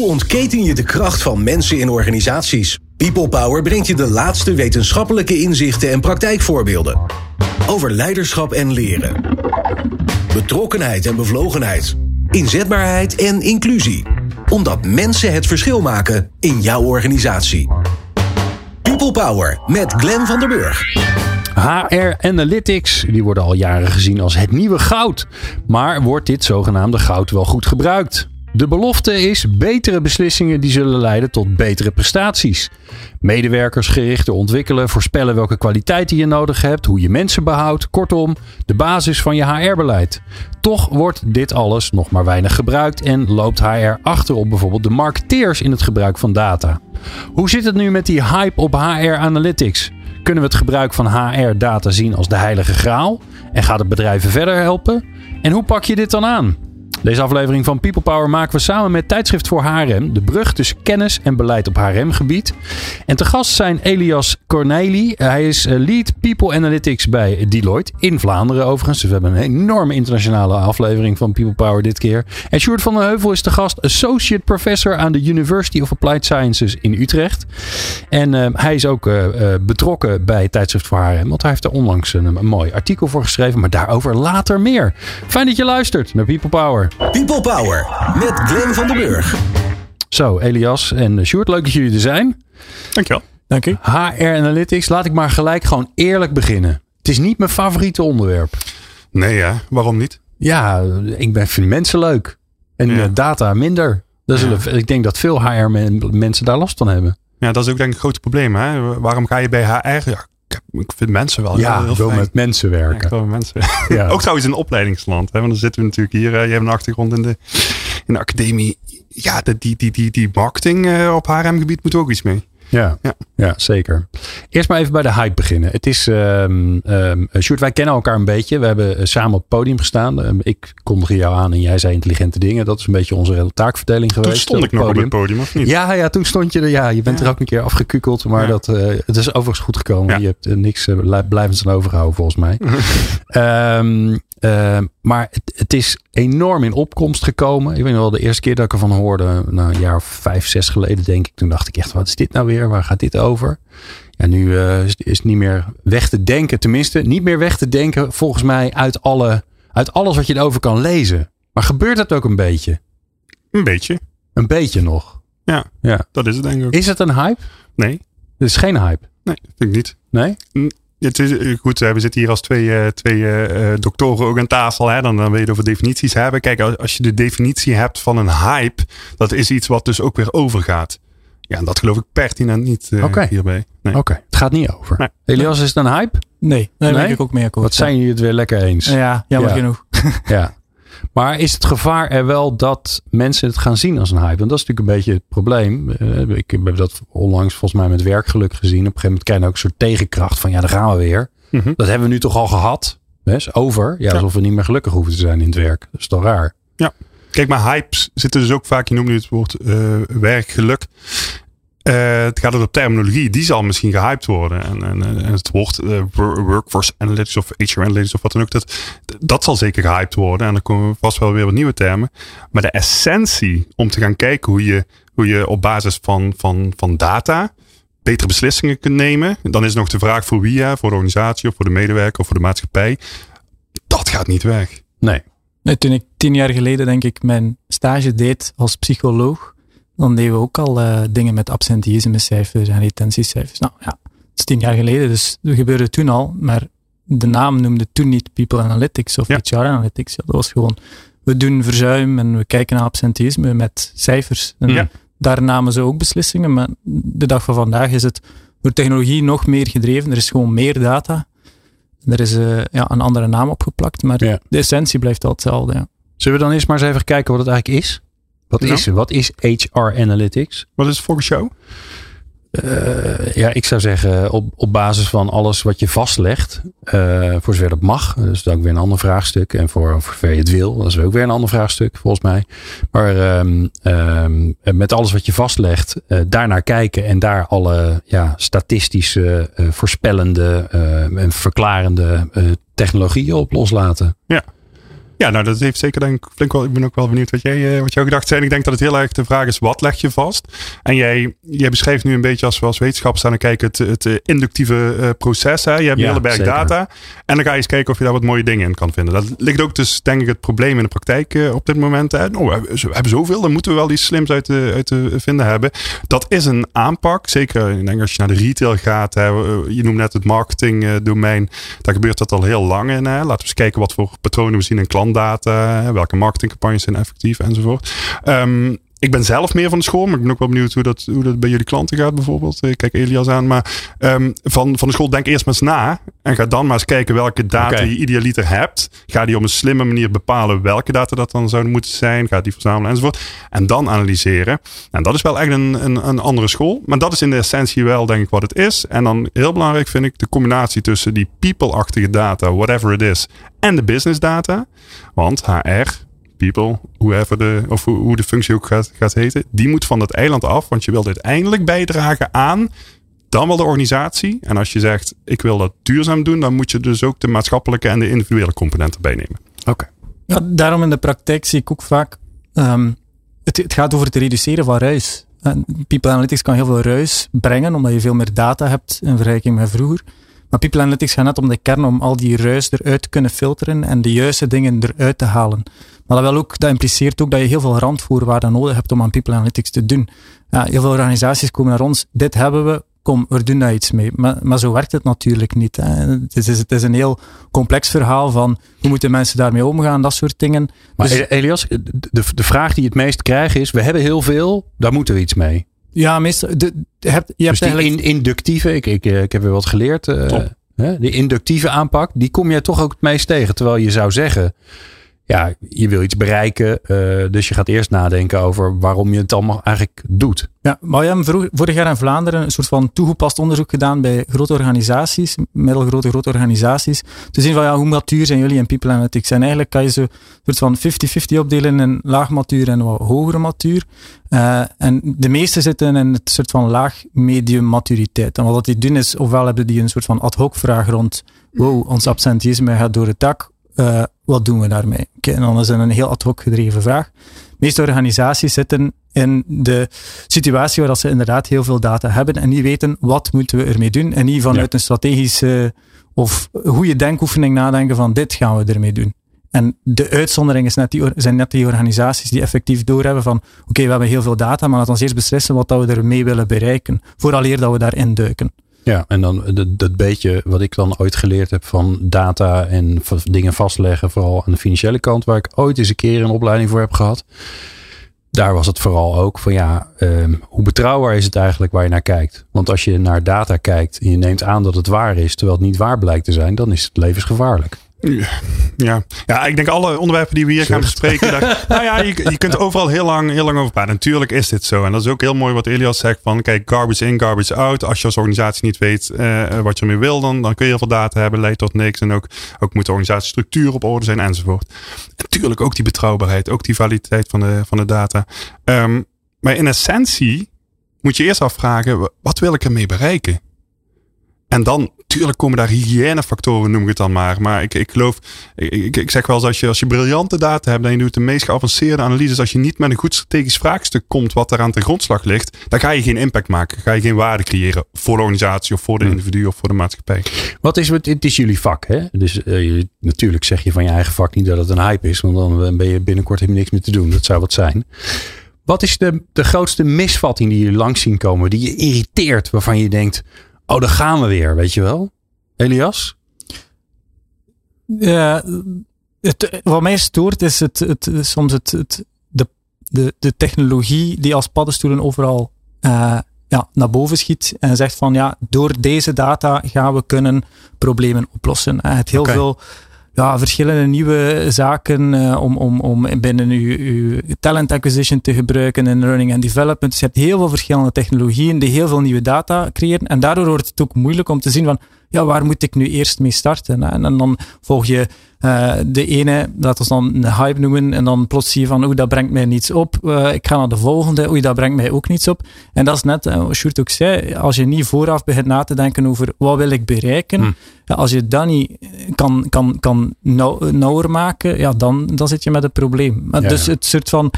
Hoe ontketen je de kracht van mensen in organisaties? People Power brengt je de laatste wetenschappelijke inzichten en praktijkvoorbeelden. Over leiderschap en leren. Betrokkenheid en bevlogenheid. Inzetbaarheid en inclusie. Omdat mensen het verschil maken in jouw organisatie. People Power met Glenn van der Burg. HR Analytics, die worden al jaren gezien als het nieuwe goud. Maar wordt dit zogenaamde goud wel goed gebruikt? De belofte is betere beslissingen die zullen leiden tot betere prestaties. Medewerkers gerichter ontwikkelen, voorspellen welke kwaliteiten je nodig hebt, hoe je mensen behoudt, kortom, de basis van je HR-beleid. Toch wordt dit alles nog maar weinig gebruikt en loopt HR achter op bijvoorbeeld de marketeers in het gebruik van data. Hoe zit het nu met die hype op HR Analytics? Kunnen we het gebruik van HR-data zien als de heilige graal? En gaat het bedrijven verder helpen? En hoe pak je dit dan aan? Deze aflevering van People Power maken we samen met Tijdschrift voor HRM de brug tussen kennis en beleid op HRM-gebied. En te gast zijn Elias Corneli. Hij is eh, Lead People Analytics bij Deloitte in Vlaanderen overigens. Dus we hebben een enorme internationale aflevering van People Power dit keer. En Sjoerd van den Heuvel is de gast Associate Professor aan de University of Applied Sciences in Utrecht. En uh, hij is ook uh, betrokken bij Tijdschrift voor HRM, want hij heeft er onlangs een, een mooi artikel voor geschreven, maar daarover later meer. Fijn dat je luistert naar People Power. People Power met Glenn van den Burg. Zo, Elias en Sjoerd, leuk dat jullie er zijn. Dankjewel. Dank u. HR Analytics, laat ik maar gelijk gewoon eerlijk beginnen. Het is niet mijn favoriete onderwerp. Nee, ja. Waarom niet? Ja, ik ben, vind mensen leuk. En ja. data minder. Dat ja. ik denk dat veel HR-mensen daar last van hebben. Ja, dat is ook denk ik het grote probleem. Hè? Waarom ga je bij HR? Ja, ik vind mensen wel ja, heel, heel met mensen werken. Ja, met mensen. Ja. ook trouwens in opleidingsland. Hè? Want dan zitten we natuurlijk hier. Uh, je hebt een achtergrond in de, in de academie. Ja, de, die, die, die, die marketing uh, op HRM-gebied moet ook iets mee. Ja, ja. ja, zeker. Eerst maar even bij de hype beginnen. Het is, um, um, Sjoerd, wij kennen elkaar een beetje. We hebben samen op het podium gestaan. Um, ik kondigde jou aan en jij zei intelligente dingen. Dat is een beetje onze taakverdeling geweest. Toen stond ik nog op het podium, of niet? Ja, ja toen stond je er. Ja, je bent ja. er ook een keer afgekukeld. Maar dat, uh, het is overigens goed gekomen. Je hebt uh, niks uh, blijvends aan overgehouden, volgens mij. Uh, maar het, het, is enorm in opkomst gekomen. Ik weet nog wel, de eerste keer dat ik ervan hoorde, nou, een jaar of vijf, zes geleden denk ik. Toen dacht ik echt, wat is dit nou weer? Waar gaat dit over? Ja, nu uh, is, is het niet meer weg te denken. Tenminste, niet meer weg te denken volgens mij uit, alle, uit alles wat je erover kan lezen. Maar gebeurt dat ook een beetje? Een beetje. Een beetje nog? Ja, ja. dat is het denk ik. Is het een hype? Nee. Het is geen hype? Nee, vind ik niet. Nee? Het is, goed, we zitten hier als twee, uh, twee uh, doktoren ook aan tafel. Hè? Dan, dan wil je het over definities hebben. Kijk, als je de definitie hebt van een hype, dat is iets wat dus ook weer overgaat. Ja, en dat geloof ik pertinent niet uh, okay. hierbij. Nee. Oké, okay. het gaat niet over. Nee. Elias, is het een hype? Nee, daar nee? ben ik ook mee akkoord. Wat zijn jullie het weer lekker eens? Ja, jammer ja. genoeg. ja. Maar is het gevaar er wel dat mensen het gaan zien als een hype? Want dat is natuurlijk een beetje het probleem. Uh, ik heb dat onlangs volgens mij met werkgeluk gezien. Op een gegeven moment krijg je ook een soort tegenkracht van ja, daar gaan we weer. Mm -hmm. Dat hebben we nu toch al gehad. Is over. Ja, alsof we niet meer gelukkig hoeven te zijn in het werk. Dat is toch raar? Ja. Kijk, maar hypes zitten dus ook vaak, je noemt nu het woord uh, werkgeluk. Uh, het gaat op terminologie, die zal misschien gehyped worden. En, en, en het woord uh, workforce analytics of HR analytics of wat dan ook, dat, dat zal zeker gehyped worden. En dan komen vast wel weer wat nieuwe termen. Maar de essentie om te gaan kijken hoe je, hoe je op basis van, van, van data betere beslissingen kunt nemen. Dan is nog de vraag voor wie, ja, voor de organisatie of voor de medewerker of voor de maatschappij. Dat gaat niet weg. Nee. nee toen ik tien jaar geleden, denk ik, mijn stage deed als psycholoog, dan deden we ook al uh, dingen met absenteïsmecijfers en retentiecijfers. Nou ja, dat is tien jaar geleden, dus dat gebeurde toen al. Maar de naam noemde toen niet People Analytics of ja. HR Analytics. Ja, dat was gewoon, we doen verzuim en we kijken naar absenteïsme met cijfers. En ja. Daar namen ze ook beslissingen, maar de dag van vandaag is het door technologie nog meer gedreven. Er is gewoon meer data. Er is uh, ja, een andere naam opgeplakt, maar de essentie blijft al hetzelfde. Ja. Zullen we dan eerst maar eens even kijken wat het eigenlijk is? Wat, Ja. is, wat is HR Analytics? Wat is het volgens jou? Uh, ja, ik zou zeggen op, op basis van alles wat je vastlegt, uh, voor zover dat mag. Dus dat is ook weer een ander vraagstuk. En voor, voor zover je het wil, dat is ook weer een ander vraagstuk volgens mij. Maar um, um, met alles wat je vastlegt, uh, daarnaar kijken en daar alle ja, statistische, voorspellende en verklarende technologieën op loslaten. Ja. Ja, nou dat heeft zeker denk ik flink wel. Ik ben ook wel benieuwd wat, jij, uh, wat jouw gedachten zijn. Ik denk dat het heel erg de vraag is, wat leg je vast? En jij, jij beschrijft nu een beetje als we als wetenschappers staan en kijken het, het uh, inductieve uh, proces. Hè? Je hebt een hele berg zeker. data. En dan ga je eens kijken of je daar wat mooie dingen in kan vinden. Dat ligt ook dus denk ik het probleem in de praktijk op dit moment. Hè? Oh, we, hebben, we hebben zoveel, dan moeten we wel iets slims uit te, uit te vinden hebben. Dat is een aanpak. Zeker ik denk als je naar de retail gaat. Hè? Je noemt net het marketingdomein. Daar gebeurt dat al heel lang in. Hè? Laten we eens kijken wat voor patronen we zien in klantdata. Welke marketingcampagnes zijn effectief enzovoort. Um, ik ben zelf meer van de school, maar ik ben ook wel benieuwd hoe dat, hoe dat bij jullie klanten gaat bijvoorbeeld. Ik kijk Elias aan, maar um, van, van de school denk eerst maar eens na. En ga dan maar eens kijken welke data okay. je idealiter hebt. Ga die op een slimme manier bepalen welke data dat dan zouden moeten zijn. Ga die verzamelen enzovoort. En dan analyseren. En dat is wel echt een, een, een andere school. Maar dat is in de essentie wel denk ik wat het is. En dan heel belangrijk vind ik de combinatie tussen die people-achtige data, whatever it is, en de business data. Want HR, people, whoever de, of hoe de functie ook gaat, gaat heten, die moet van dat eiland af. Want je wilt uiteindelijk bijdragen aan dan wel de organisatie. En als je zegt, ik wil dat duurzaam doen, dan moet je dus ook de maatschappelijke en de individuele componenten bijnemen. Oké. Ja, daarom in de praktijk zie ik ook vaak, um, het, het, gaat over het reduceren van ruis. En People Analytics kan heel veel ruis brengen, omdat je veel meer data hebt in vergelijking met vroeger. Maar People Analytics gaat net om de kern om al die ruis eruit te kunnen filteren en de juiste dingen eruit te halen. Maar dat, wel ook, dat impliceert ook dat je heel veel randvoorwaarden nodig hebt om aan People Analytics te doen. Ja, heel veel organisaties komen naar ons, dit hebben we, kom, we doen daar iets mee. Maar, maar zo werkt het natuurlijk niet. Hè. Het, is, het is een heel complex verhaal van hoe moeten mensen daarmee omgaan, dat soort dingen. Maar dus, Elias, de, de vraag die je het meest krijgt is, we hebben heel veel, daar moeten we iets mee. Ja, meestal. De, hebt, je dus hebt die in, inductieve, ik, ik, ik heb weer wat geleerd. Uh, de inductieve aanpak, die kom je toch ook het meest tegen. Terwijl je zou zeggen, ja, je wil iets bereiken. Uh, dus je gaat eerst nadenken over waarom je het allemaal eigenlijk doet. Ja, hebben vorig jaar in Vlaanderen een soort van toegepast onderzoek gedaan bij grote organisaties, middelgrote grote organisaties. Te zien van ja, hoe matuur zijn jullie in People Analytics? En eigenlijk kan je ze soort van 50-50 opdelen in laag matuur en wat hogere matuur. Uh, en de meeste zitten in het soort van laag-medium maturiteit. En wat die doen is, ofwel hebben die een soort van ad hoc vraag rond, wow, ons absenteïsme gaat door het dak. Uh, wat doen we daarmee? En dan is het een heel ad hoc gedreven vraag. De meeste organisaties zitten in de situatie waar ze inderdaad heel veel data hebben en niet weten wat moeten we ermee doen en niet vanuit een strategische of goede denkoefening nadenken van dit gaan we ermee doen. En de uitzondering is net die, zijn net die organisaties die effectief doorhebben van oké, we hebben heel veel data, maar laten we eerst beslissen wat dat we ermee willen bereiken, vooraleer dat we daarin duiken. Ja, en dan dat, beetje wat ik dan ooit geleerd heb van data en dingen vastleggen, vooral aan de financiële kant, waar ik ooit eens een keer een opleiding voor heb gehad. Daar was het vooral ook van ja, um, hoe betrouwbaar is het eigenlijk waar je naar kijkt? Want als je naar data kijkt en je neemt aan dat het waar is, terwijl het niet waar blijkt te zijn, dan is het levensgevaarlijk. Ja. ja, ik denk alle onderwerpen die we hier gaan bespreken. Dat, nou ja, je, je kunt overal heel lang, heel lang over praten. Natuurlijk is dit zo. En dat is ook heel mooi wat Elias zegt. Van kijk, garbage in, garbage out. Als je als organisatie niet weet uh, wat je ermee wil, dan, dan kun je heel veel data hebben. Leidt tot niks. En ook, ook moet de organisatiestructuur op orde zijn enzovoort. natuurlijk ook die betrouwbaarheid. Ook die validiteit van de, van de data. Um, maar in essentie moet je eerst afvragen. Wat wil ik ermee bereiken? En dan, tuurlijk komen daar hygiënefactoren, noem ik het dan maar. Maar ik, ik geloof, ik, ik zeg wel eens, als je, als je briljante data hebt en je doet de meest geavanceerde analyses, als je niet met een goed strategisch vraagstuk komt wat er aan de grondslag ligt, dan ga je geen impact maken. ga je geen waarde creëren voor de organisatie of voor de individu of voor de maatschappij. Wat is het? Het is jullie vak, hè? Dus uh, natuurlijk zeg je van je eigen vak niet dat het een hype is, want dan ben je binnenkort helemaal niks meer te doen. Dat zou wat zijn. Wat is de, de grootste misvatting die jullie langs zien komen, die je irriteert, waarvan je denkt, Oh, daar gaan we weer, weet je wel? Elias? Ja, het, wat mij stoort is het, het, soms het, het, de, de, de technologie die als paddenstoelen overal uh, ja, naar boven schiet en zegt van ja, door deze data gaan we kunnen problemen oplossen. Het heel veel ja, verschillende nieuwe zaken uh, om, om, om binnen uw, talent acquisition te gebruiken en learning and development. Dus je hebt heel veel verschillende technologieën die heel veel nieuwe data creëren. En daardoor wordt het ook moeilijk om te zien van, ja, waar moet ik nu eerst mee starten? En, en dan volg je uh, de ene, dat is dan een hype noemen, en dan plots zie je van, oeh, dat brengt mij niets op. Uh, ik ga naar de volgende, oei, dat brengt mij ook niets op. En dat is net, uh, wat Sjoerd ook zei, als je niet vooraf begint na te denken over wat wil ik bereiken, hm. ja, als je dat niet kan, kan, kan nauw, nauwer maken, ja, dan, dan zit je met een probleem. Ja, dus het soort van,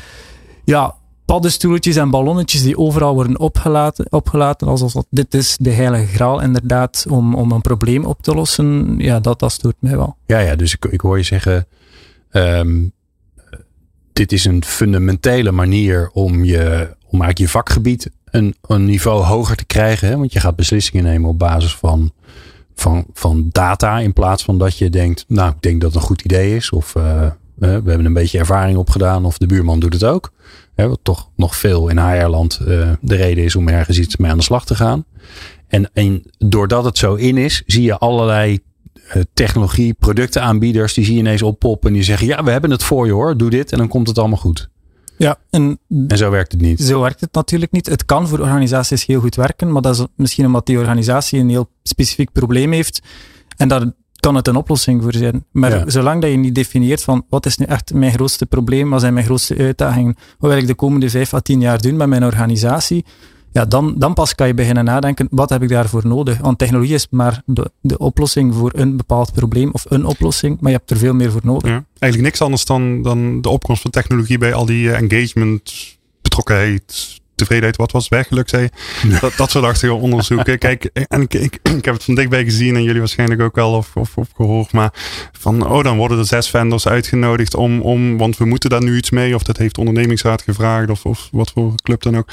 ja, paddenstoeltjes en ballonnetjes die overal worden opgelaten, opgelaten alsof dit is de heilige graal inderdaad om, om een probleem op te lossen. Ja, dat, dat stoort mij wel. Ja, ja dus ik, ik hoor je zeggen, um, dit is een fundamentele manier om, je, om eigenlijk je vakgebied een, een niveau hoger te krijgen. Hè? Want je gaat beslissingen nemen op basis van, van, van data in plaats van dat je denkt, nou ik denk dat het een goed idee is of uh, we hebben een beetje ervaring opgedaan of de buurman doet het ook. Wat toch nog veel in HR-land uh, de reden is om ergens iets mee aan de slag te gaan. En, en doordat het zo in is, zie je allerlei uh, technologie, productenaanbieders, die zie je ineens oppoppen en die zeggen, ja, we hebben het voor je hoor, doe dit en dan komt het allemaal goed. Ja, en, en zo werkt het niet. Zo werkt het natuurlijk niet. Het kan voor organisaties heel goed werken, maar dat is misschien omdat die organisatie een heel specifiek probleem heeft. En dat kan het een oplossing voor zijn. Maar zolang dat je niet definieert van wat is nu echt mijn grootste probleem, wat zijn mijn grootste uitdagingen, wat wil ik de komende vijf à tien jaar doen met mijn organisatie, ja, dan, dan pas kan je beginnen nadenken, wat heb ik daarvoor nodig? Want technologie is maar de, de oplossing voor een bepaald probleem of een oplossing, maar je hebt er veel meer voor nodig. Ja, eigenlijk niks anders dan, dan de opkomst van technologie bij al die eh, engagement, betrokkenheid, tevredenheid, wat was weggeluk, zei dat, dat soort achtige onderzoeken. Kijk, en ik, ik, ik, heb het van dichtbij gezien en jullie waarschijnlijk ook wel of, of, of gehoord. Maar van, oh, dan worden er zes vendors uitgenodigd om, om, want we moeten daar nu iets mee. Of dat heeft de ondernemingsraad gevraagd of, of wat voor club dan ook.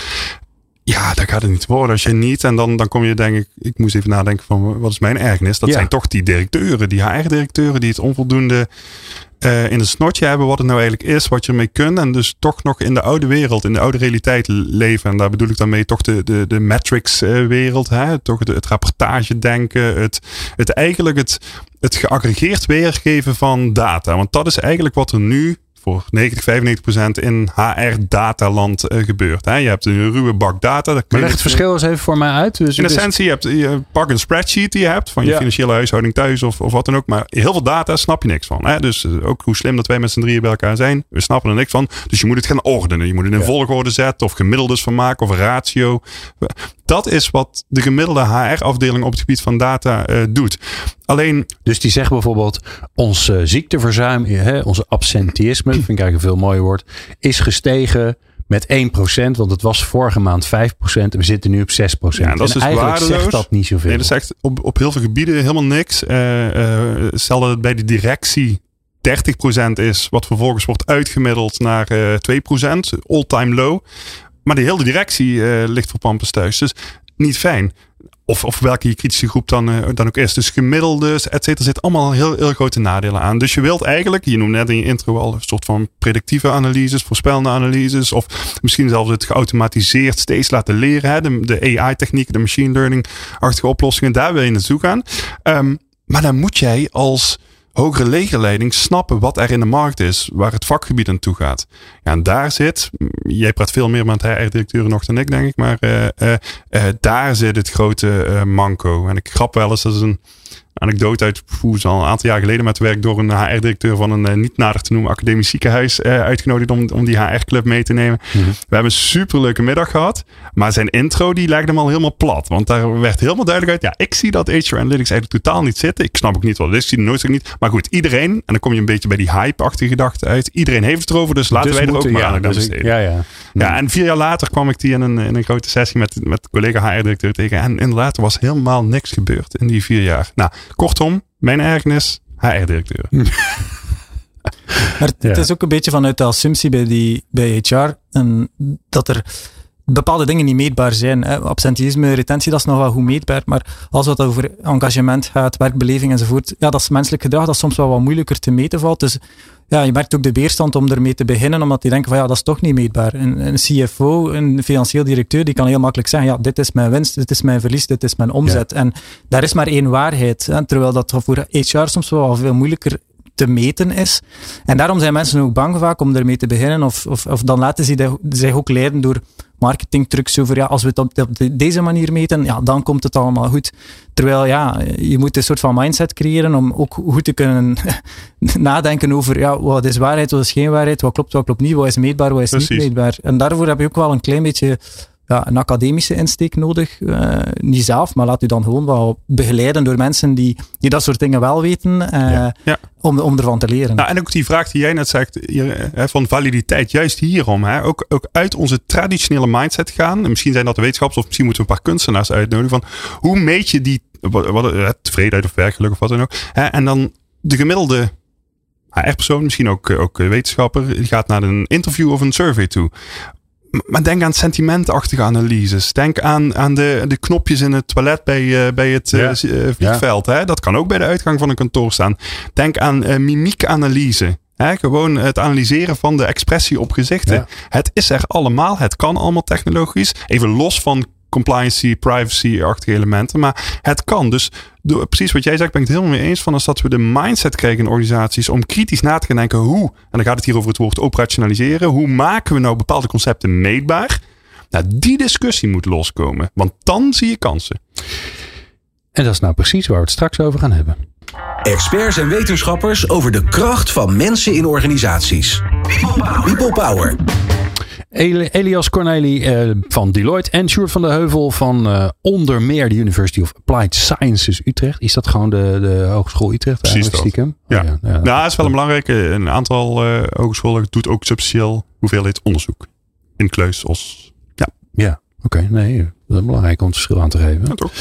Ja, dat gaat het niet worden als je niet. En dan, dan kom je denk ik, ik moest even nadenken van wat is mijn ergernis. Dat zijn toch die directeuren, die HR-directeuren die het onvoldoende uh, in een snotje hebben wat het nou eigenlijk is, wat je ermee kunt. En dus toch nog in de oude wereld, in de oude realiteit leven. En daar bedoel ik dan mee toch de, de, de metrics uh, wereld. Hè? Toch de, het rapportage denken. Het, het eigenlijk het, het geaggregeerd weergeven van data. Want dat is eigenlijk wat er nu voor 90, 95 procent in HR-dataland uh, gebeurt. Hè? Je hebt een ruwe bak data. Maar leg het verschil eens even voor mij uit. Dus in essentie, je, hebt, je pak een spreadsheet die je hebt van je financiële huishouding thuis of, of wat dan ook. Maar heel veel data snap je niks van. Hè? Dus uh, ook hoe slim dat wij met z'n drieën bij elkaar zijn. We snappen er niks van. Dus je moet het gaan ordenen. Je moet het in volgorde zetten of gemiddeldes van maken of ratio dat is wat de gemiddelde HR-afdeling op het gebied van data uh, doet. Alleen. Dus die zeggen bijvoorbeeld: ons uh, ziekteverzuim, hè, onze absenteïsme, vind ik eigenlijk een veel mooier woord, is gestegen met 1%, want het was vorige maand 5% en we zitten nu op 6%. Ja, dat is en dus eigenlijk waardeloos. zegt dat niet zoveel. Nee, dat zegt op, op heel veel gebieden helemaal niks. Uh, uh, stel dat het bij de directie 30% is, wat vervolgens wordt uitgemiddeld naar uh, 2%, all-time low. Maar de hele directie ligt voor Pampus thuis. Dus niet fijn. Of, of welke je kritische groep dan, uh, dan ook is. Dus gemiddeldes, et cetera, zit allemaal heel, heel grote nadelen aan. Dus je wilt eigenlijk, je noemde net in je intro al een soort van predictieve analyses, voorspellende analyses. Of misschien zelfs het geautomatiseerd steeds laten leren. Hè? De, de AI-technieken, de machine learning-achtige oplossingen, daar wil je naartoe gaan. Um, maar dan moet jij als hogere legerleiding snappen wat er in de markt is, waar het vakgebied aan toe gaat. Ja, en daar zit, jij praat veel meer met HR-directeuren nog dan ik, denk ik, maar uh, uh, uh, daar zit het grote manco. En ik grap wel eens, dat is een anekdote uit Voes al een aantal jaar geleden. Met werk door een HR-directeur van een uh, niet nader te noemen academisch ziekenhuis uh, uitgenodigd om, om die HR-club mee te nemen. Mhm. We hebben een superleuke middag gehad. Maar zijn intro die legde hem al helemaal plat. Want daar werd helemaal duidelijk uit. Ja, ik zie dat HR Analytics eigenlijk totaal niet zitten. Ik snap ook niet wat het is. Ik zie het nooit ook niet. Maar goed, iedereen. En dan kom je een beetje bij die hype-achtige gedachte uit. Iedereen heeft het erover. Dus laten dus wij er ook maar aan dus besteden. Ja, ja. ja, en vier jaar later kwam ik die in een, in een grote sessie met, met collega HR-directeur tegen. En inderdaad, er was helemaal niks gebeurd in die vier jaar. Nou, Kortom, mijn ergernis, HR-directeur. maar het is ook een beetje vanuit de assumptie bij, die, bij HR en dat er bepaalde dingen niet meetbaar zijn. Hè. Absenteïsme, retentie, dat is nog wel goed meetbaar. Maar als het over engagement gaat, werkbeleving enzovoort, ja, dat is menselijk gedrag dat soms wel wat moeilijker te meten valt. Dus ja, je merkt ook de weerstand om ermee te beginnen, omdat die denken van ja, dat is toch niet meetbaar. Een, een CFO, een financieel directeur, die kan heel makkelijk zeggen, ja, dit is mijn winst, dit is mijn verlies, dit is mijn omzet. En daar is maar één waarheid. Hè, terwijl dat voor HR soms wel veel moeilijker te meten is. En daarom zijn mensen ook bang vaak om ermee te beginnen, of, of, of dan laten ze zich ook leiden door marketingtrucs over, ja, als we het op, op deze manier meten, ja, dan komt het allemaal goed. Terwijl, ja, je moet een soort van mindset creëren om ook goed te kunnen nadenken over, ja, wat is waarheid, wat is geen waarheid, wat klopt, wat klopt niet, wat is meetbaar, wat is niet meetbaar. En daarvoor heb je ook wel een klein beetje ja, een academische insteek nodig. Uh, niet zelf, maar laat u dan gewoon wel begeleiden door mensen die, die dat soort dingen wel weten. Uh, ja. Om, om ervan te leren. Nou, en ook die vraag die jij net zegt hier, hè, van validiteit, juist hierom. Hè, ook, ook uit onze traditionele mindset gaan. En misschien zijn dat de wetenschappers of misschien moeten we een paar kunstenaars uitnodigen. Van hoe meet je die wat, wat, tevredenheid of werkgeluk of wat dan ook. Hè, en dan de gemiddelde HR-persoon, misschien ook, ook wetenschapper, die gaat naar een interview of een survey toe. Maar denk aan sentimentachtige analyses. Denk aan, aan de, de knopjes in het toilet bij, uh, bij het uh, vliegveld. Hè? Dat kan ook bij de uitgang van een kantoor staan. Denk aan uh, mimiekanalyse. Hè? Gewoon het analyseren van de expressie op gezichten. Het is er allemaal. Het kan allemaal technologisch. Even los van compliancy, privacy-achtige elementen. Maar het kan. Dus door, precies wat jij zegt, ben ik het helemaal mee eens. Van als dat we de mindset krijgen in organisaties om kritisch na te gaan denken hoe, en dan gaat het hier over het woord operationaliseren. Hoe maken we nou bepaalde concepten meetbaar? Nou, die discussie moet loskomen. Want dan zie je kansen. En dat is nou precies waar we het straks over gaan hebben. Experts en wetenschappers over de kracht van mensen in organisaties. People Power. Elias Corneli uh, van Deloitte en Sjoerd van de Heuvel van uh, onder meer de University of Applied Sciences Utrecht. Is dat gewoon de, de Hogeschool Utrecht? Precies dat. Stiekem? Ja. Oh, ja, ja. Nou, dat is wel een belangrijke. Een aantal uh, hogescholen doet ook substantieel hoeveelheid onderzoek. In Kleus als... Ja. Ja, oké. Okay, nee, dat is belangrijk om het verschil aan te geven. Ja, toch?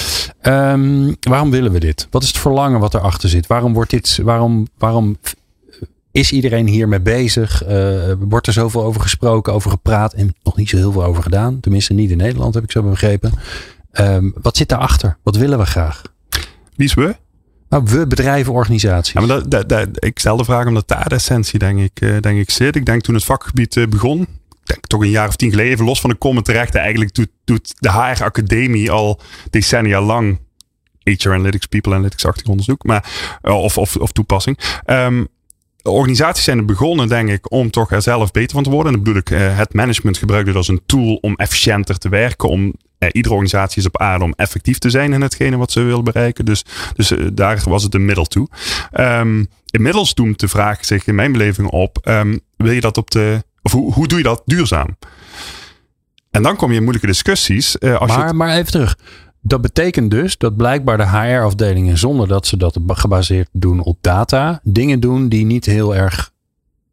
Um, waarom willen we dit? Wat is het verlangen wat erachter zit? Waarom wordt dit... Waarom, waarom is iedereen hiermee bezig? Uh, wordt er zoveel over gesproken, over gepraat en nog niet zo heel veel over gedaan? Tenminste, niet in Nederland heb ik zo begrepen. Um, wat zit daarachter? Wat willen we graag? Wie is we? Nou, we bedrijven, organisaties. Ja, maar dat, dat, dat, ik stel de vraag omdat daar de essentie denk ik, uh, denk ik zit. Ik denk toen het vakgebied uh, begon, denk toch een jaar of tien geleden, even los van de comment terecht, eigenlijk doet, doet de HR Academie al decennia lang HR Analytics, People Analytics-achtig onderzoek, maar, of, of, of toepassing. Um, organisaties zijn er begonnen, denk ik, om toch er zelf beter van te worden. En dan bedoel ik, eh, het management gebruikt het als een tool om efficiënter te werken. Om eh, iedere organisatie is op aarde om effectief te zijn in hetgene wat ze wil bereiken. Dus, dus eh, daar was het een middel toe. Um, inmiddels doemt de vraag zich in mijn beleving op: um, wil je dat op de. Of hoe, hoe doe je dat duurzaam? En dan kom je in moeilijke discussies. Uh, als maar, je maar even terug. Dat betekent dus dat blijkbaar de HR-afdelingen, zonder dat ze dat gebaseerd doen op data, dingen doen die niet heel erg,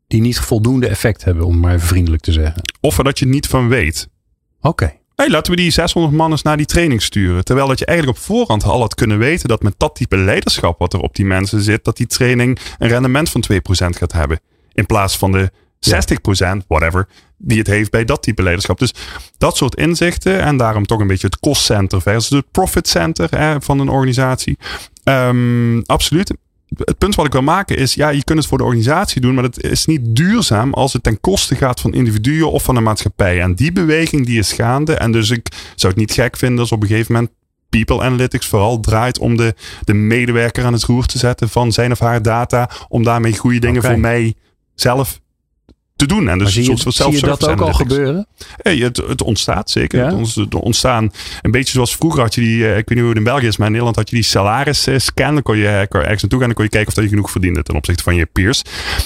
die niet voldoende effect hebben, om maar even vriendelijk te zeggen. Of dat je niet van weet. Oké. Okay. Hey, laten we die 600 man eens naar die training sturen. Terwijl dat je eigenlijk op voorhand al had kunnen weten dat met dat type leiderschap wat er op die mensen zit, dat die training een rendement van 2% gaat hebben. In plaats van de 60%, whatever, die het heeft bij dat type leiderschap. Dus dat soort inzichten en daarom toch een beetje het cost center versus het profit center hè, van een organisatie. Um, absoluut. Het punt wat ik wil maken is, ja, je kunt het voor de organisatie doen, maar het is niet duurzaam als het ten koste gaat van individuen of van de maatschappij. En die beweging die is gaande. En dus ik zou het niet gek vinden als op een gegeven moment People Analytics vooral draait om de, de medewerker aan het roer te zetten van zijn of haar data, om daarmee goede dingen okay. voor mij zelf te doen. En dus zie je, zie je dat ook al gebeuren? Hey, het, het ontstaat zeker. Ja? Het, ontstaan een beetje zoals vroeger had je die, ik weet niet hoe het in België is, maar in Nederland had je die salaris-scan. Dan kon je ergens naartoe gaan en dan kon je kijken of dat je genoeg verdiende ten opzichte van je peers.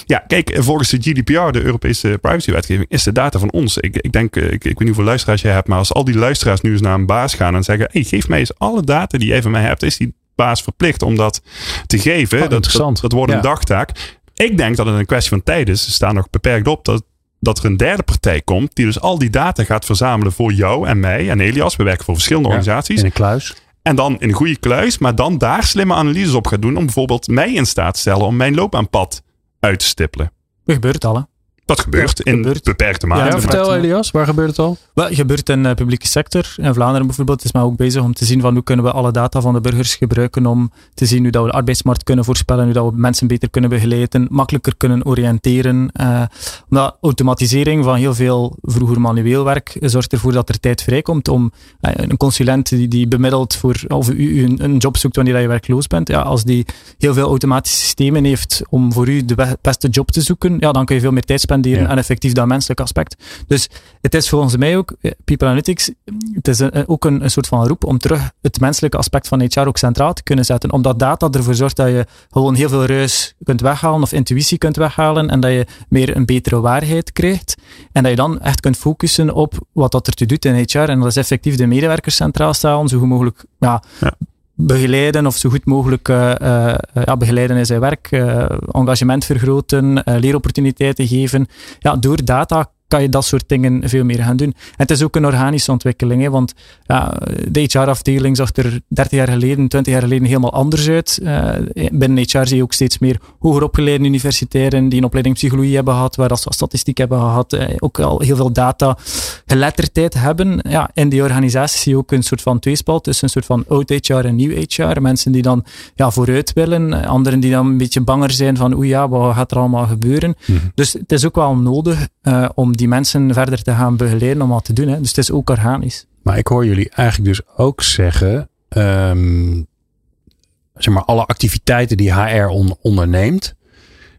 Ja, kijk, volgens de GDPR, de Europese privacywetgeving, is de data van ons. Ik, ik denk, ik, ik weet niet hoeveel luisteraars jij hebt, maar als al die luisteraars nu eens naar een baas gaan en zeggen, hey, geef mij eens alle data die jij van mij hebt, is die baas verplicht om dat te geven. Oh, dat, dat, dat, wordt een ja. dagtaak. Ik denk dat het een kwestie van tijd is. Ze staan nog beperkt op dat, dat er een derde partij komt. die dus al die data gaat verzamelen voor jou en mij en Elias. We werken voor verschillende ja, organisaties. In een kluis. En dan in een goede kluis, maar dan daar slimme analyses op gaat doen. om bijvoorbeeld mij in staat te stellen om mijn loopbaanpad uit te stippelen. Dat gebeurt al, hè? Dat gebeurt in gebeurt. beperkte mate. Ja, vertel Elias, waar gebeurt het al? Wel, het gebeurt in de publieke sector. In Vlaanderen bijvoorbeeld is men ook bezig om te zien van hoe kunnen we alle data van de burgers gebruiken om te zien hoe dat we de arbeidsmarkt kunnen voorspellen, hoe dat we mensen beter kunnen begeleiden, makkelijker kunnen oriënteren. Uh, omdat automatisering van heel veel vroeger manueel werk zorgt ervoor dat er tijd vrijkomt om uh, een consulent die, die bemiddelt voor, of u een, een job zoekt wanneer je werkloos bent, ja, als die heel veel automatische systemen heeft om voor u de beste job te zoeken, ja, dan kun je veel meer tijd spenderen Ja. en effectief dat menselijk aspect. Dus het is volgens mij ook, eh, People Analytics, het is een, ook een, een soort van roep om terug het menselijke aspect van HR ook centraal te kunnen zetten. Omdat data ervoor zorgt dat je gewoon heel veel ruis kunt weghalen of intuïtie kunt weghalen en dat je meer een betere waarheid krijgt. En dat je dan echt kunt focussen op wat dat ertoe doet in HR. En dat is effectief de medewerkers centraal stellen, zo goed mogelijk ja, Ja. Begeleiden of zo goed mogelijk eh, eh, ja, begeleiden in zijn werk, eh, engagement vergroten, leeropportuniteiten geven. Ja, door data kan je dat soort dingen veel meer gaan doen. En het is ook een organische ontwikkeling, hè, want ja, de HR-afdeling zag er 30 jaar geleden, 20 jaar geleden helemaal anders uit. Eh, binnen HR zie je ook steeds meer hoger opgeleide universitairen die een opleiding psychologie hebben gehad, waar dat ze statistiek hebben gehad, eh, ook al heel veel data geletterdheid hebben. Ja, in die organisatie zie je ook een soort van tweespal tussen een soort van oud HR en nieuw HR. Mensen die dan ja, vooruit willen, anderen die dan een beetje banger zijn van oeh ja, wat gaat er allemaal gebeuren. Mhm. Dus het is ook wel nodig om die mensen verder te gaan begeleiden om wat te doen. Hè. Dus het is ook organisch. Maar ik hoor jullie eigenlijk dus ook zeggen, ehm, zeg maar, alle activiteiten die HR on- onderneemt,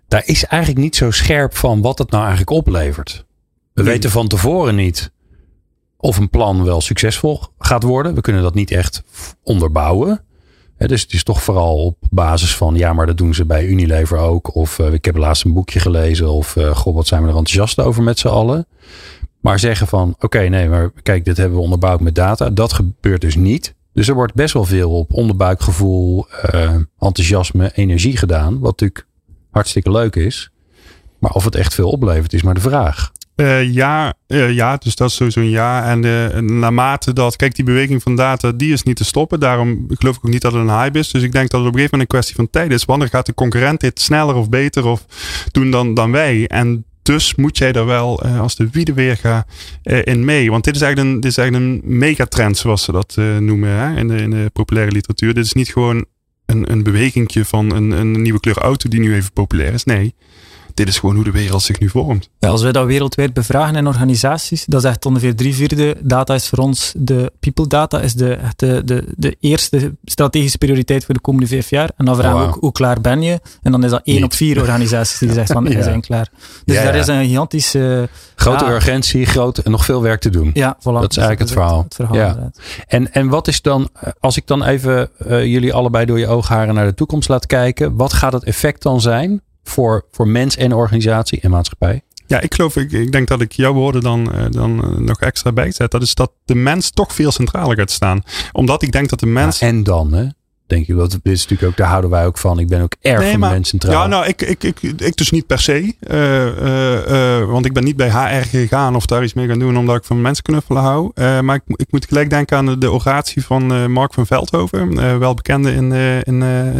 daar is eigenlijk niet zo scherp van wat het nou eigenlijk oplevert. We Nee. weten van tevoren niet of een plan wel succesvol gaat worden. We kunnen dat niet echt onderbouwen. Dus het is toch vooral op basis van, ja, maar dat doen ze bij Unilever ook. Of eh, ik heb laatst een boekje gelezen. Of, eh god, wat zijn we er enthousiast over met z'n allen. Maar zeggen van, oké, nee, maar kijk, dit hebben we onderbouwd met data. Dat gebeurt dus niet. Dus er wordt best wel veel op onderbuikgevoel, eh, enthousiasme, energie gedaan. Wat natuurlijk hartstikke leuk is. Maar of het echt veel oplevert, is maar de vraag. Eh, ja, eh, ja, dus dat is sowieso een ja. En eh, naarmate dat, kijk, die beweging van data, die is niet te stoppen. Daarom geloof ik ook niet dat het een hype is. Dus ik denk dat het op een gegeven moment een kwestie van tijd is. Wanneer gaat de concurrent dit sneller of beter of doen dan, dan wij? En dus moet jij er wel als de wiedeweerga eh in mee. Want dit is eigenlijk een, dit is eigenlijk een megatrend, zoals ze dat noemen hè, in, de, in de populaire literatuur. Dit is niet gewoon een, een bewegingje van een, een nieuwe kleur auto die nu even populair is. Nee, dit is gewoon hoe de wereld zich nu vormt. Ja, als wij dat wereldwijd bevragen in organisaties, dat is echt ongeveer drie vierde data is voor ons de people data, is de, de, de, de eerste strategische prioriteit voor de komende vijf jaar. En dan vragen we ook hoe klaar ben je? En dan is dat één Niet. op vier organisaties die zegt van Ja. wij zijn klaar. Dus Ja, daar ja. is een gigantische... Grote Ja. urgentie, groot en nog veel werk te doen. Ja, voilà. Dat is eigenlijk het verhaal. Het verhaal Ja. En, en wat is dan, eh, als ik dan even eh, jullie allebei door je oogharen naar de toekomst laat kijken. Wat gaat het effect dan zijn voor, voor mens en organisatie en maatschappij? Ja, ik geloof, ik, ik denk dat ik jouw woorden dan, eh, dan eh, nog extra bijzet. Dat is dat de mens toch veel centraler gaat staan. Omdat ik denk dat de mens. Ja, en dan, hè? Denk je, dat dit is natuurlijk ook, daar houden wij ook van. Ik ben ook erg Nee, van maar- de mens centraal. Ja, nou, ik, ik, ik, ik dus niet per se. Eh, eh, eh, want ik ben niet bij HR gegaan of daar iets mee gaan doen omdat ik van mensenknuffelen hou. Eh, maar ik, ik moet gelijk denken aan de, de oratie van Mark van Veldhoven. wel bekende in, in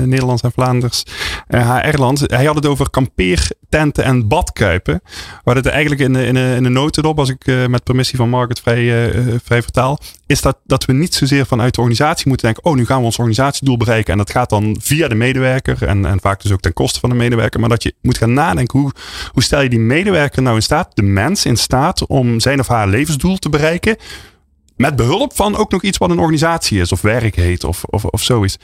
Nederlands en Vlaanders HR-land. Hij had het over kampeertenten en badkuipen. Waar het eigenlijk in de, in de, in de notendop, als ik met permissie van Mark het vrij, vrij vertaal, is dat, dat we niet zozeer vanuit de organisatie moeten denken, oh, nu gaan we ons organisatiedoel bereiken. En dat gaat dan via de medewerker en, en vaak dus ook ten koste van de medewerker. Maar dat je moet gaan nadenken, hoe, hoe stel je die medewerker nou in staat, de mens in staat, om zijn of haar levensdoel te bereiken. Met behulp van ook nog iets wat een organisatie is, of werk heet, of, of, of zoiets.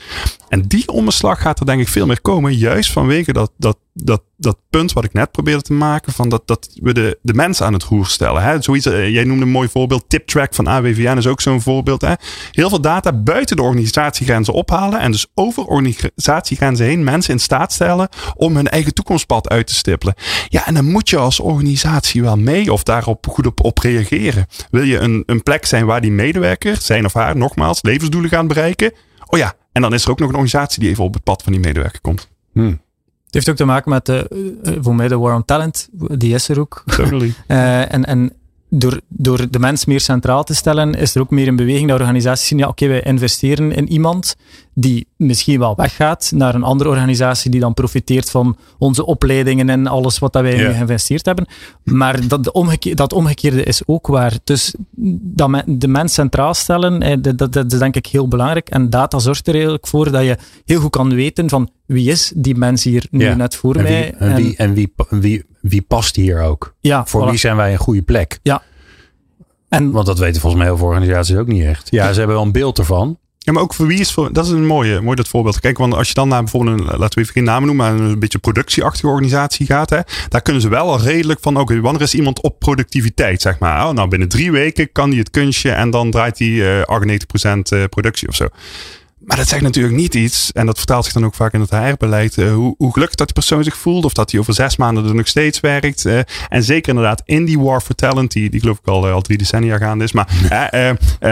En die omslag gaat er denk ik veel meer komen, juist vanwege dat, dat, dat, dat punt wat ik net probeerde te maken, van dat, dat we de, de mens aan het roer stellen. Hè? Zoiets, eh, jij noemde een mooi voorbeeld, TipTrack van AWVN is ook zo'n voorbeeld. Hè? Heel veel data buiten de organisatiegrenzen ophalen en dus over organisatiegrenzen heen mensen in staat stellen om hun eigen toekomstpad uit te stippelen. Ja, en dan moet je als organisatie wel mee of daarop goed op, op reageren. Wil je een, een plek zijn waar die medewerker, zijn of haar, nogmaals, levensdoelen gaan bereiken? Oh ja, en dan is er ook nog een organisatie die even op het pad van die medewerker komt. Hm. Het heeft ook te maken met de, voor mij de war on talent, die is er ook. Totally. Eh, en en door, door de mens meer centraal te stellen, is er ook meer een beweging dat organisaties zien, ja oké, wij investeren in iemand die misschien wel weggaat naar een andere organisatie die dan profiteert van onze opleidingen en alles wat dat wij Ja. in geïnvesteerd hebben. Maar dat, de omgeke- dat omgekeerde is ook waar. Dus dat me- de mens centraal stellen, eh, dat, dat, dat is denk ik heel belangrijk. En data zorgt er eigenlijk voor dat je heel goed kan weten van wie is die mens hier nu Ja. net voor En, mij. en, wie, en wie, wie, wie past hier ook? ja, Voor voilà. wie zijn wij een goede plek? En Want dat weten volgens mij heel veel organisaties ook niet echt. Ja, ze hebben wel een beeld ervan. Ja, maar ook voor wie is voor. Dat is een mooie, mooi dat voorbeeld. Kijk, want als je dan naar bijvoorbeeld een, laten we even geen namen noemen, maar een beetje productieachtige organisatie gaat, hè, daar kunnen ze wel al redelijk van. Oké, wanneer is iemand op productiviteit, zeg maar. Oh, nou, binnen drie weken kan hij het kunstje en dan draait hij uh, 98% productie of zo. Maar dat zegt natuurlijk niet iets, en dat vertaalt zich dan ook vaak in het HR-beleid, uh, hoe, hoe, gelukkig dat die persoon zich voelt, of dat hij over zes maanden er nog steeds werkt. Uh, en zeker inderdaad in die war for talent, die, die geloof ik al, uh, al drie decennia gaande is, maar,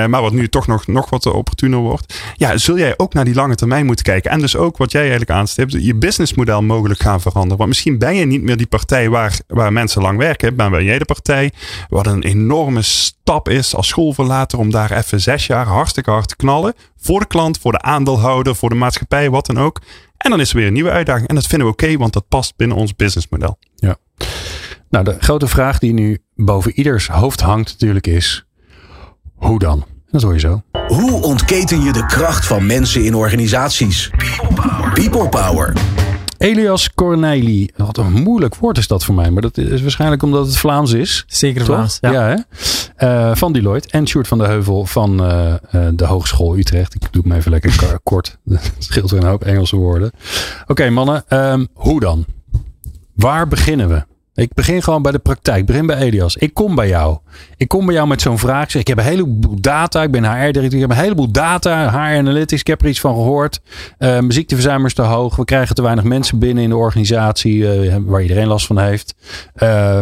maar wat nu toch nog, nog wat opportuner wordt. Ja, zul jij ook naar die lange termijn moeten kijken. En dus ook wat jij eigenlijk aanstipt, je businessmodel mogelijk gaan veranderen. Want misschien ben je niet meer die partij waar, waar mensen lang werken, maar ben jij de partij wat een enorme stap is als schoolverlater om daar even zes jaar hartstikke hard te knallen. Voor de klant, voor de aandeelhouder, voor de maatschappij, wat dan ook. En dan is er weer een nieuwe uitdaging. En dat vinden we oké, want dat past binnen ons businessmodel. Ja. Nou, de grote vraag die nu boven ieders hoofd hangt natuurlijk is: hoe dan? Dat hoor je zo. Hoe ontketen je de kracht van mensen in organisaties? People Power. People Power. Elias Corneli. Wat een moeilijk woord is dat voor mij. Maar dat is waarschijnlijk omdat het Vlaams is. Zeker Vlaams, ja. ja uh, van Deloitte. En Sjoerd van de Heuvel van uh, uh, de Hogeschool Utrecht. Ik doe het me even lekker kort. Dat scheelt weer een hoop Engelse woorden. Oké okay, mannen, um, hoe dan? Waar beginnen we? Ik begin gewoon bij de praktijk. Ik begin bij Elias. Ik kom bij jou. Ik kom bij jou met zo'n vraag. Zeg, ik heb een heleboel data. Ik ben HR-directeur. Ik heb een heleboel data. HR Analytics. Ik heb er iets van gehoord. Uh, mijn ziekteverzuim is te hoog. We krijgen te weinig mensen binnen in de organisatie. Uh, waar iedereen last van heeft. Uh,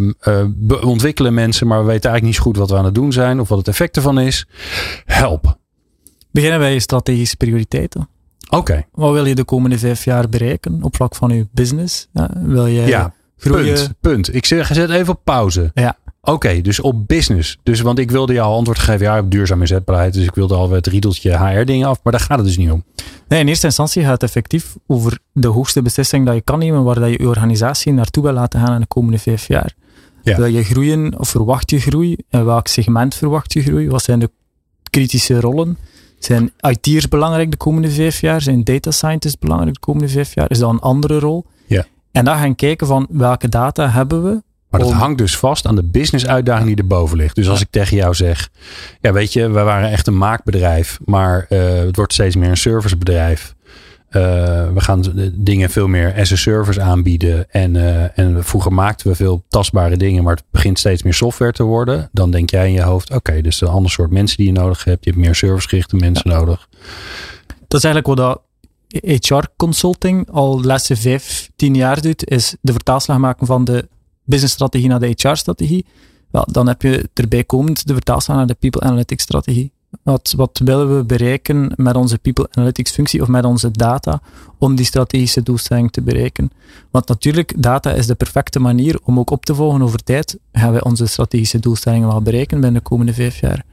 we ontwikkelen mensen. Maar we weten eigenlijk niet zo goed wat we aan het doen zijn. Of wat het effect ervan is. Help. Beginnen wij je strategische prioriteiten. Oké. Okay. Wat wil je de komende vijf jaar bereiken op vlak van je business? wil je... Ja Punt, punt. Ik zeg, zet even op pauze. Ja. Oké, dus op business. Dus, want ik wilde jou antwoord geven, ja, op duurzaam inzetbaarheid. Dus ik wilde al het riedeltje HR-dingen af, maar daar gaat het dus niet om. Nee, in eerste instantie gaat het effectief over de hoogste beslissing dat je kan nemen, waar dat je je organisatie naartoe wil laten gaan in de komende vijf jaar. Ja. Wil je groeien of verwacht je groei? En welk segment verwacht je groei? Wat zijn de kritische rollen? Zijn IT'ers belangrijk de komende vijf jaar? Zijn data scientists belangrijk de komende vijf jaar? Is dat een andere rol? En dan gaan kijken van welke data hebben we. Maar dat hangt dus vast aan de business uitdaging die erboven ligt. Dus als ik tegen jou zeg, ja weet je, we waren echt een maakbedrijf, maar uh, het wordt steeds meer een servicebedrijf. Uh, we gaan dingen veel meer as a service aanbieden. En, uh, en vroeger maakten we veel tastbare dingen, maar het begint steeds meer software te worden. Dan denk jij in je hoofd, oké, okay, dus een ander soort mensen die je nodig hebt. Je hebt meer servicegerichte mensen ja. nodig. Dat is eigenlijk wat dat HR consulting al de laatste vijf, tien jaar doet, is de vertaalslag maken van de businessstrategie naar de HR-strategie. Wel, dan heb je erbij komend de vertaalslag naar de people analytics strategie. Wat, wat willen we bereiken met onze people analytics functie of met onze data om die strategische doelstelling te bereiken? Want natuurlijk, data is de perfecte manier om ook op te volgen over tijd. Gaan wij onze strategische doelstellingen wel bereiken binnen de komende vijf jaar?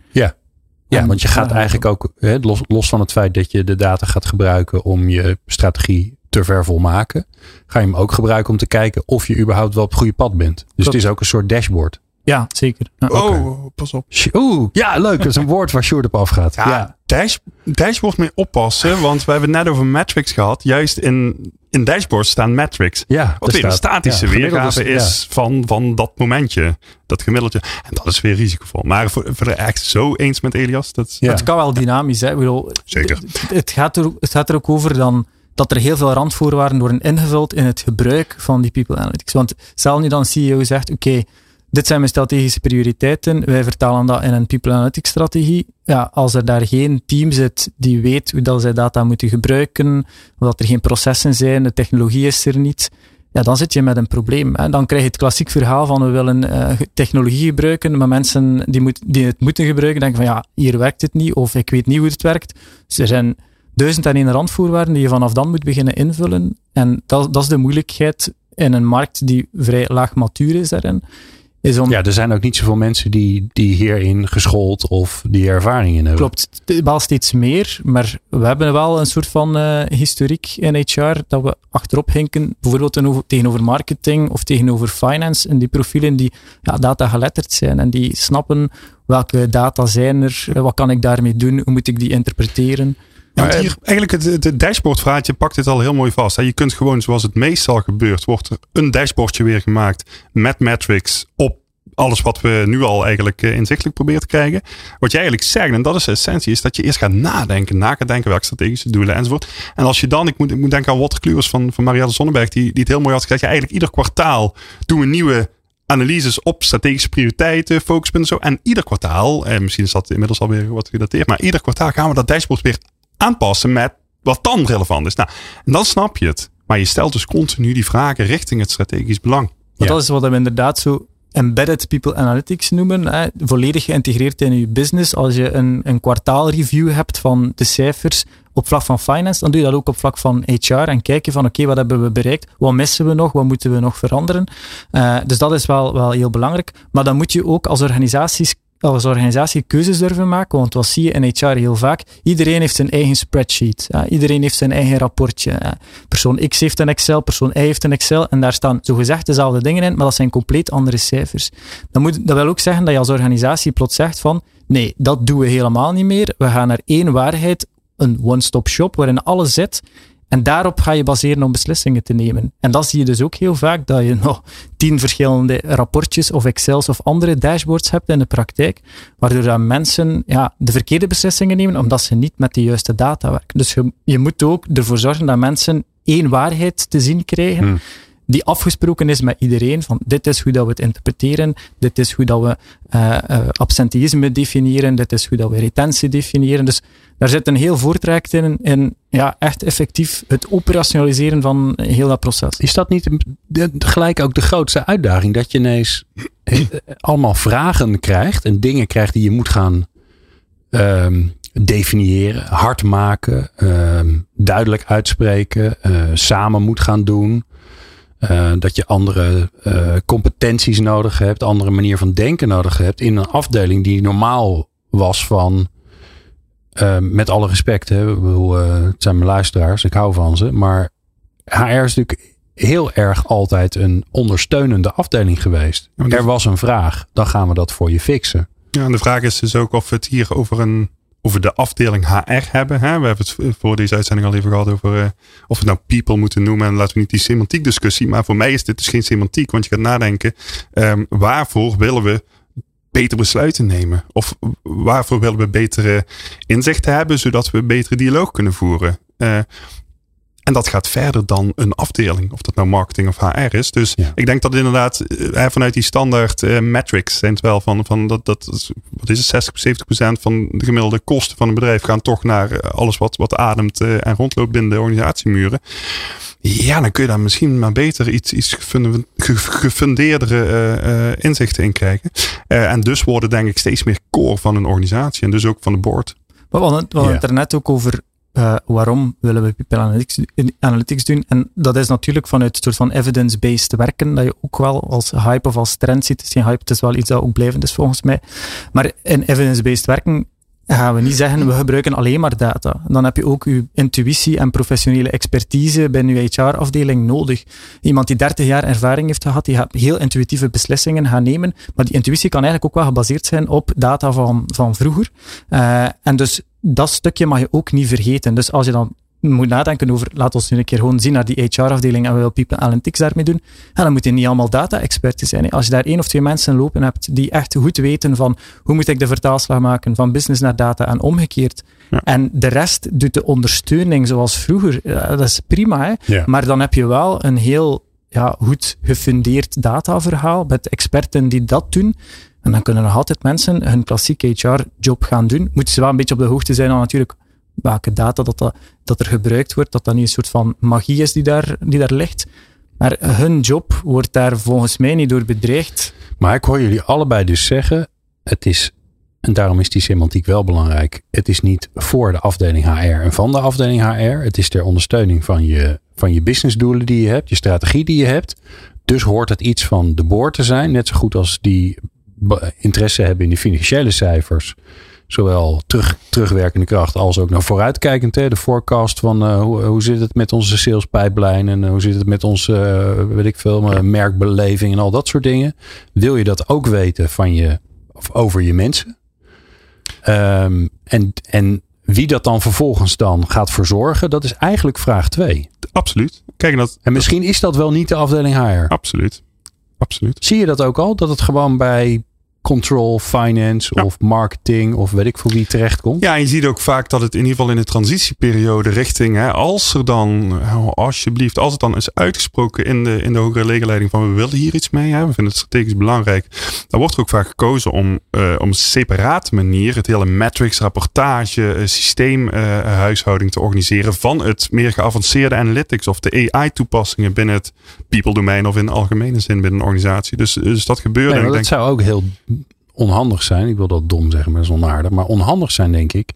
Ja, want je gaat eigenlijk ook, hè, los, los van het feit dat je de data gaat gebruiken om je strategie te vervolmaken, ga je hem ook gebruiken om te kijken of je überhaupt wel op het goede pad bent. Dus het is ook een soort dashboard. Ja, zeker. Oh, pas op. Oeh, ja, leuk. Dat is een woord waar Sjoerd op afgaat. Ja, ja. Dash, dashboard mee oppassen, want we hebben het net over metrics gehad. Juist in, in dashboard staan metrics. Ja, Wat weer een statische ja, weergave is van, van dat momentje. Dat gemiddeltje. En dat is weer risicovol. Maar voor, voor de echt zo eens met Elias. Dat, ja. Het kan wel dynamisch. Hè? Bedoel, Zeker. Het gaat, er, het gaat er ook over dan dat er heel veel randvoorwaarden worden ingevuld in het gebruik van die people analytics. Want stel nu dan CEO zegt, oké, dit zijn mijn strategische prioriteiten. Wij vertalen dat in een people analytics strategie. Ja, als er daar geen team zit die weet hoe dat zij data moeten gebruiken, of dat er geen processen zijn, de technologie is er niet, ja, dan zit je met een probleem. Hè. Dan krijg je het klassiek verhaal van we willen uh, technologie gebruiken, maar mensen die, moet, die het moeten gebruiken denken van ja, hier werkt het niet, of ik weet niet hoe het werkt. Dus er zijn duizend en één randvoorwaarden die je vanaf dan moet beginnen invullen. En dat, dat is de moeilijkheid in een markt die vrij laag matuur is daarin. Ja, er zijn ook niet zoveel mensen die, die hierin geschoold of die ervaring in hebben. Klopt, wel steeds meer, maar we hebben wel een soort van uh, historiek in HR dat we achterop hinken, bijvoorbeeld tegenover marketing of tegenover finance en die profielen die ja, data geletterd zijn en die snappen welke data zijn er, wat kan ik daarmee doen, hoe moet ik die interpreteren. Ja, hier, eigenlijk het, het dashboardverhaaltje pakt dit al heel mooi vast. Je kunt gewoon, zoals het meestal gebeurt, wordt er een dashboardje weer gemaakt met metrics op alles wat we nu al eigenlijk inzichtelijk proberen te krijgen. Wat je eigenlijk zegt, en dat is de essentie, is dat je eerst gaat nadenken. Na gaat denken welke strategische doelen enzovoort. En als je dan, ik moet, ik moet denken aan Walter Kluwers van, van Marielle Zonnebberg, die, die het heel mooi had gezegd. Ja, eigenlijk ieder kwartaal doen we nieuwe analyses op strategische prioriteiten, focuspunten zo. En ieder kwartaal, en misschien is dat inmiddels alweer wat gedateerd, maar ieder kwartaal gaan we dat dashboard weer aanpassen met wat dan relevant is. Nou, en dan snap je het. Maar je stelt dus continu die vragen richting het strategisch belang. Ja. Dat is wat we inderdaad zo embedded people analytics noemen. Hè, volledig geïntegreerd in je business. Als je een, een kwartaalreview hebt van de cijfers op vlak van finance, dan doe je dat ook op vlak van HR en kijk je van oké, wat hebben we bereikt? Wat missen we nog? Wat moeten we nog veranderen? Uh, dus dat is wel, wel heel belangrijk. Maar dan moet je ook als organisaties als organisatie keuzes durven maken. Want wat zie je in HR heel vaak? Iedereen heeft zijn eigen spreadsheet. Ja, iedereen heeft zijn eigen rapportje. Persoon X heeft een Excel, persoon Y heeft een Excel. En daar staan zogezegd dezelfde dingen in, maar dat zijn compleet andere cijfers. Dat, moet, dat wil ook zeggen dat je als organisatie plots zegt van nee, dat doen we helemaal niet meer. We gaan naar één waarheid, een one-stop shop waarin alles zit. En daarop ga je baseren om beslissingen te nemen. En dat zie je dus ook heel vaak, dat je nog tien verschillende rapportjes of Excels of andere dashboards hebt in de praktijk, waardoor dat mensen ja, de verkeerde beslissingen nemen, omdat ze niet met de juiste data werken. Dus je, je moet ook ervoor zorgen dat mensen één waarheid te zien krijgen. Hmm die afgesproken is met iedereen. Van dit is hoe dat we het interpreteren, dit is hoe dat we uh, definiëren, dit is hoe dat we retentie definiëren. Dus daar zit een heel voortraject in, in ja, echt effectief het operationaliseren van heel dat proces. Is dat niet gelijk ook de grootste uitdaging? Dat je ineens eh, allemaal vragen krijgt en dingen krijgt die je moet gaan um, definiëren, hard maken, um, duidelijk uitspreken, samen moet gaan doen. Uh, dat je andere uh, competenties nodig hebt, andere manier van denken nodig hebt in een afdeling die normaal was van, uh, met alle respect, hè, bedoel, het zijn mijn luisteraars, ik hou van ze, maar HR is natuurlijk heel erg altijd een ondersteunende afdeling geweest. Er was een vraag, dan gaan we dat voor je fixen. Ja, en de vraag is dus ook of we het hier over een over de afdeling HR hebben. Hè? We hebben het voor deze uitzending al even gehad over uh, of we nou people moeten noemen. En laten we niet die semantiek discussie. Maar voor mij is dit dus geen semantiek. Want je gaat nadenken, um, waarvoor willen we beter besluiten nemen? Of waarvoor willen we betere inzichten hebben, zodat we betere dialoog kunnen voeren? Uh, en dat gaat verder dan een afdeling, of dat nou marketing of HR is. Dus ik denk dat inderdaad eh, vanuit die standaard uh, metrics zijn het wel van, van dat, dat, wat is het, 60, 70 procent van de gemiddelde kosten van een bedrijf gaan toch naar eh, alles wat, wat ademt en rondloopt binnen de organisatiemuren. Ja, dan kun je daar misschien maar beter iets, iets gefundeerdere uh, inzichten in krijgen. en dus worden denk ik steeds meer core van een organisatie en dus ook van de board. Maar we hadden het er net ook over uh, waarom willen we people analytics, analytics, doen? En dat is natuurlijk vanuit een soort van evidence-based werken, dat je ook wel als hype of als trend ziet. Het is hype, het is wel iets dat ook blijvend is volgens mij. Maar in evidence-based werken gaan we niet zeggen, we gebruiken alleen maar data. Dan heb je ook je intuïtie en professionele expertise binnen je HR-afdeling nodig. Iemand die 30 jaar ervaring heeft gehad, die gaat heel intuïtieve beslissingen gaan nemen, maar die intuïtie kan eigenlijk ook wel gebaseerd zijn op data van, van vroeger. Uh, en dus dat stukje mag je ook niet vergeten. Dus als je dan moet nadenken over, laat ons nu een keer gewoon zien naar die HR-afdeling en we willen people analytics daarmee doen, en dan moet je niet allemaal data-experten zijn. Als je daar één of twee mensen lopen hebt die echt goed weten van hoe moet ik de vertaalslag maken van business naar data en omgekeerd, en de rest doet de ondersteuning zoals vroeger, dat is prima, hè? maar dan heb je wel een heel ja, goed gefundeerd dataverhaal met experten die dat doen. En dan kunnen nog altijd mensen hun klassieke HR-job gaan doen. Moeten ze wel een beetje op de hoogte zijn dan natuurlijk welke data dat, dat, dat er gebruikt wordt, dat dat niet een soort van magie is die daar, die daar ligt. Maar hun job wordt daar volgens mij niet door bedreigd. Maar ik hoor jullie allebei dus zeggen, het is, en daarom is die semantiek wel belangrijk, het is niet voor de afdeling HR en van de afdeling HR. Het is ter ondersteuning van je, van je businessdoelen die je hebt, je strategie die je hebt. Dus hoort het iets van de boord te zijn, net zo goed als die interesse hebben in de financiële cijfers zowel terug, terugwerkende kracht als ook naar vooruitkijkend. De forecast van uh, hoe, zit het met onze sales pipeline en uh, hoe zit het met onze, uh, weet ik veel, merkbeleving en al dat soort dingen. Wil je dat ook weten van je, of over je mensen? Um, en, en wie dat dan vervolgens dan gaat verzorgen, dat is eigenlijk vraag 2. Absoluut. Kijk, dat, en misschien is dat wel niet de afdeling HR. Absoluut. absoluut. Zie je dat ook al? Dat het gewoon bij control, finance Ja. of marketing of weet ik voor wie terechtkomt? Ja, en je ziet ook vaak dat het in ieder geval in de transitieperiode richting, hè, als er dan, oh, alsjeblieft, als het dan is uitgesproken in de, in de hogere legerleiding van we willen hier iets mee, hè, we vinden het strategisch belangrijk, dan wordt er ook vaak gekozen om, eh, om een separate manier het hele metrics, rapportage, eh, systeemhuishouding te organiseren van het meer geavanceerde analytics of de AI-toepassingen binnen het people domein of in de algemene zin binnen een organisatie. Dus, dus dat gebeurde. Nee, en dat denk, zou ook heel onhandig zijn. Ik wil dat dom zeggen, maar dat is onaardig. Maar onhandig zijn, denk ik.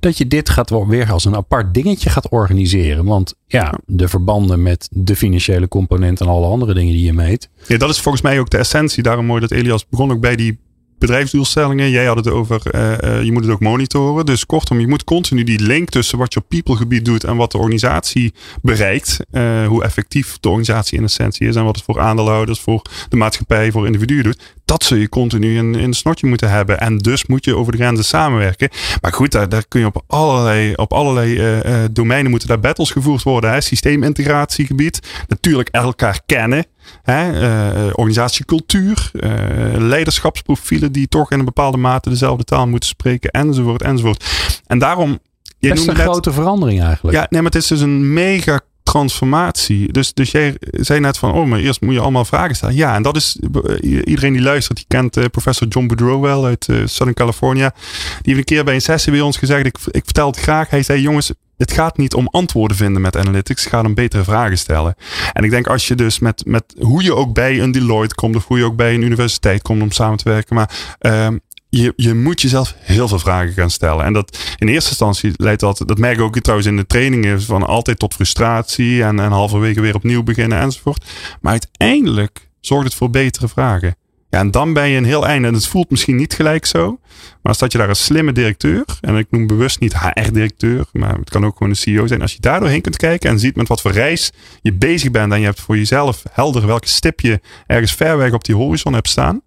Dat je dit gaat weer als een apart dingetje gaat organiseren. Want ja, de verbanden met de financiële component en alle andere dingen die je meet. Ja, dat is volgens mij ook de essentie. Daarom mooi dat Elias begon ook bij die bedrijfsdoelstellingen. Jij had het over, eh, eh, je moet het ook monitoren. Dus kortom, je moet continu die link tussen wat je op people gebied doet en wat de organisatie bereikt. eh, hoe effectief de organisatie in essentie is en wat het voor aandeelhouders, voor de maatschappij, voor individuen doet. Dat zul je continu in, in een snotje moeten hebben. En dus moet je over de grenzen samenwerken. Maar goed, daar, kun je op allerlei, op allerlei domeinen moeten daar battles gevoerd worden. Systeemintegratiegebied. Natuurlijk elkaar kennen. Hè? eh, organisatiecultuur. eh, leiderschapsprofielen die toch in een bepaalde mate dezelfde taal moeten spreken. Enzovoort, enzovoort. En daarom... Je Best een net- grote verandering eigenlijk. ja, nee, maar het is dus een mega transformatie. Dus, dus jij zei net van, oh, maar eerst moet je allemaal vragen stellen. Ja, en dat is, iedereen die luistert, die kent eh, professor John Boudreau wel uit Southern California. Die heeft een keer bij een sessie bij ons gezegd, ik, ik vertel het graag. Hij zei, jongens, het gaat niet om antwoorden vinden met analytics. Het gaat om betere vragen stellen. En ik denk als je dus met, met hoe je ook bij een Deloitte komt, of hoe je ook bij een universiteit komt om samen te werken. Maar ehm, je, je moet jezelf heel veel vragen gaan stellen. En dat in eerste instantie leidt dat, dat merk ik ook trouwens in de trainingen, van altijd tot frustratie en, en halverwege weer opnieuw beginnen enzovoort. Maar uiteindelijk zorgt het voor betere vragen. Ja, en dan ben je een heel einde. En het voelt misschien niet gelijk zo. Maar als je daar een slimme directeur, en ik noem bewust niet HR-directeur, maar het kan ook gewoon een CEO zijn. Als je daar doorheen kunt kijken en ziet met wat voor reis je bezig bent en je hebt voor jezelf helder welke stip je ergens ver weg op die horizon hebt staan.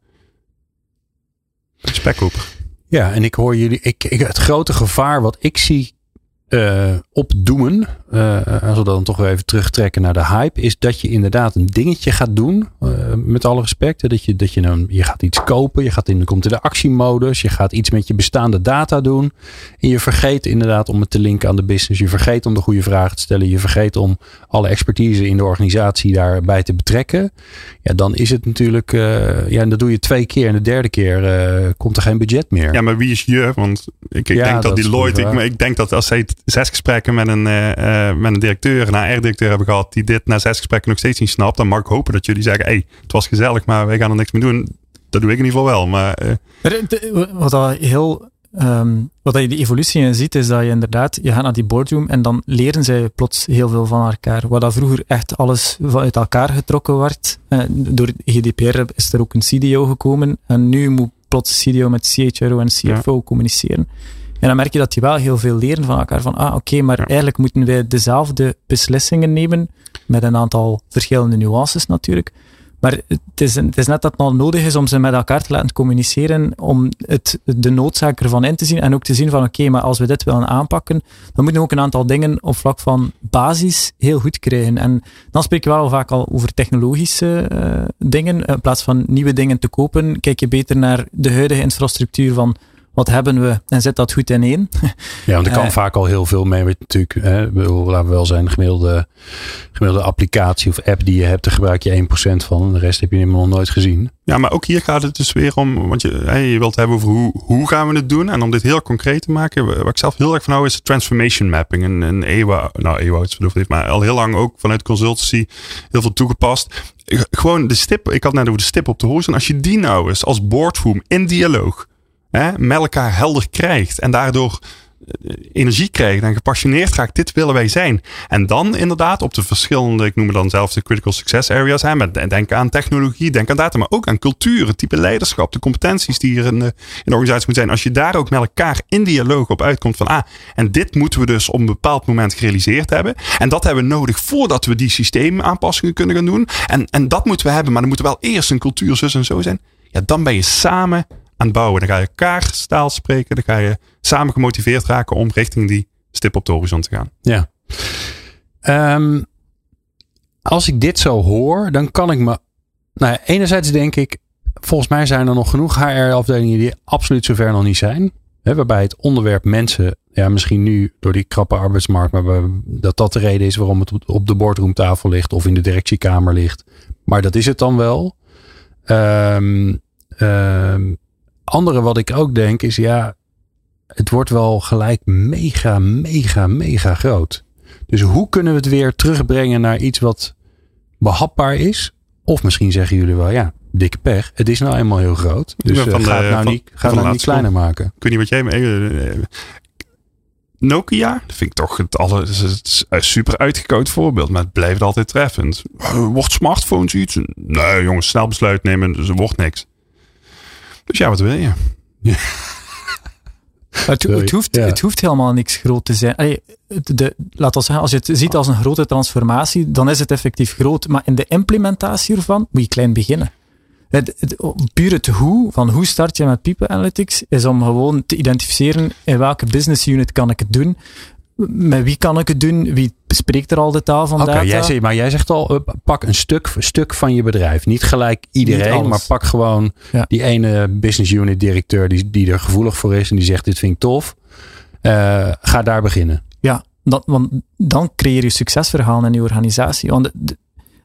Spekkoper. Ja, en ik hoor jullie. Ik, ik, het grote gevaar wat ik zie eh, opdoemen, eh, als we dan toch weer even terugtrekken naar de hype, is dat je inderdaad een dingetje gaat doen. eh, met alle respect. Dat je, dat je, dan, je gaat iets kopen, je gaat in, komt in de actiemodus, je gaat iets met je bestaande data doen. En je vergeet inderdaad om het te linken aan de business. Je vergeet om de goede vragen te stellen. Je vergeet om alle expertise in de organisatie daarbij te betrekken. Ja, dan is het natuurlijk. ja, en dat doe je twee keer. En de derde keer komt er geen budget meer. Ja, maar wie is je? Want ik, ik Ja, denk dat, die Lloyd, ik, ja. ik denk dat als zij zes gesprekken met een, eh, eh, met een directeur, een HR-directeur hebben gehad, die dit na zes gesprekken nog steeds niet snapt, dan mag ik hopen dat jullie zeggen, hey, het was gezellig, maar wij gaan er niks mee doen. Dat doe ik in ieder geval wel. Maar eh, Wat dat heel, ehm, wat je de evolutie in ziet, is dat je inderdaad, je gaat naar die boardroom en dan leren zij plots heel veel van elkaar. Waar dat vroeger echt alles van uit elkaar getrokken werd. Eh, door GDPR is er ook een CDO gekomen en nu moet plots CDO met CHRO en CFO communiceren. En dan merk je dat die wel heel veel leren van elkaar. Van, ah, oké, maar Ja. eigenlijk moeten wij dezelfde beslissingen nemen, met een aantal verschillende nuances natuurlijk. Maar het is, het is net dat het al nodig is om ze met elkaar te laten communiceren, om het, de noodzaak ervan in te zien en ook te zien van oké, maar als we dit willen aanpakken, dan moeten we ook een aantal dingen op vlak van basis heel goed krijgen. En dan spreek je wel vaak al over technologische eh, dingen. In plaats van nieuwe dingen te kopen, kijk je beter naar de huidige infrastructuur van wat hebben we en zet dat goed ineen. Ja, want er kan Eh, vaak al heel veel mee. Met natuurlijk, hè, laten we wel zijn, gemiddelde, gemiddelde applicatie of app die je hebt, daar gebruik je 1% van. En de rest heb je helemaal nog nooit gezien. ja, maar ook hier gaat het dus weer om, want je, hè, je wilt hebben over hoe, hoe gaan we het doen. En om dit heel concreet te maken, waar ik zelf heel erg van hou, is transformation mapping. Een, een EWA, nou EWA, het heeft, maar al heel lang ook vanuit consultancy heel veel toegepast. Gewoon de stip, ik had net over de stip op de horizon. Als je die nou eens als boardroom in dialoog hè, met elkaar helder krijgt en daardoor eh, energie krijgt en gepassioneerd raakt, dit willen wij zijn. En dan inderdaad op de verschillende, ik noem het dan zelf de critical success areas, hè, met denk aan technologie, denk aan data, maar ook aan cultuur, het type leiderschap, de competenties die er in de, in organisatie moeten zijn. Als je daar ook met elkaar in dialoog op uitkomt van, ah, en dit moeten we dus op een bepaald moment gerealiseerd hebben. En dat hebben we nodig voordat we die systeemaanpassingen kunnen gaan doen. En, en dat moeten we hebben, maar dan moet er wel eerst een cultuur zus en zo zijn. Ja, dan ben je samen aan het bouwen. Dan ga je elkaar taal spreken. Dan ga je samen gemotiveerd raken om richting die stip op de horizon te gaan. Ja. Ehm, als ik dit zo hoor, dan kan ik me Nou, enerzijds denk ik, volgens mij zijn er nog genoeg HR-afdelingen die absoluut zover nog niet zijn. Hè, waarbij het onderwerp mensen, ja, misschien nu door die krappe arbeidsmarkt, maar dat dat de reden is waarom het op- de boardroomtafel ligt of in de directiekamer ligt. Maar dat is het dan wel. Ehm, andere wat ik ook denk is, ja, het wordt wel gelijk mega, mega, mega groot. Dus hoe kunnen we het weer terugbrengen naar iets wat behapbaar is? Of misschien zeggen jullie wel, ja, dikke pech. Het is nou eenmaal heel groot. Dus ben eh, ga de- het nou van- niet, ga het nou niet kleiner maken. Weet niet wat jij... eh, eh, Nokia, dat vind ik toch het, alle, super uitgekoud voorbeeld. Maar het blijft altijd treffend. Wordt smartphones iets? Nee jongens, snel besluit nemen. Dus er wordt niks. Dus ja, wat wil je? Maar het, het, hoeft, ja. het hoeft helemaal niks groot te zijn. Allee, de, laat ons zeggen, als je het ziet als een grote transformatie, dan is het effectief groot. Maar in de implementatie ervan moet je klein beginnen. Het, het, puur het hoe, van hoe start je met People Analytics, is om gewoon te identificeren in welke business unit kan ik het doen. Met wie kan ik het doen? Wie spreekt er al de taal van Oké, data? jij maar jij zegt al, pak een stuk, een stuk van je bedrijf. Niet gelijk iedereen, maar pak gewoon Ja. die ene business unit directeur die, die er gevoelig voor is en die zegt dit vind ik tof. Eh, ga daar beginnen. Ja, dat, want dan creëer je succesverhalen in je organisatie. Want de- de-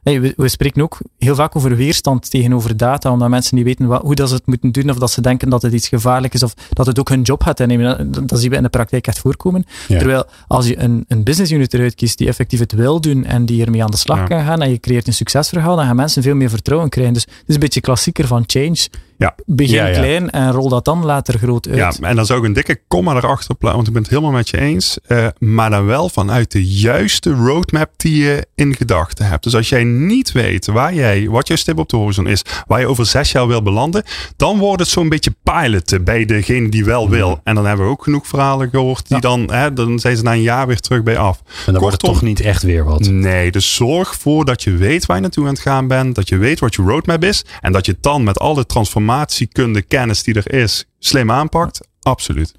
hey, we, we spreken ook heel vaak over weerstand tegenover data, omdat mensen niet weten wat, hoe dat ze het moeten doen, of dat ze denken dat het iets gevaarlijk is, of dat het ook hun job gaat innemen. Dat, dat zien we in de praktijk echt voorkomen. Ja. Terwijl als je een, een business unit eruit kiest die effectief het wil doen en die ermee aan de slag Ja. kan gaan, en je creëert een succesverhaal, dan gaan mensen veel meer vertrouwen krijgen. Dus het is een beetje klassieker van change. Ja. Begin Ja, ja. klein en rol dat dan later groot uit. Ja, en dan zou ik een dikke komma erachter plaatsen, want ik ben het helemaal met je eens. Eh, maar dan wel vanuit de juiste roadmap die je in gedachten hebt. Dus als jij niet weet waar jij, wat jouw stip op de horizon is, waar je over zes jaar wil belanden, dan wordt het zo'n beetje piloten bij degene die wel wil. En dan hebben we ook genoeg verhalen gehoord, die Ja. dan, hè, dan zijn ze na een jaar weer terug bij af. En dan wordt het Kortom- toch niet echt weer wat. Nee, dus zorg ervoor dat je weet waar je naartoe aan het gaan bent. Dat je weet wat je roadmap is. En dat je het dan met alle transformatiekunde, kennis die er is, slim aanpakt. Absoluut.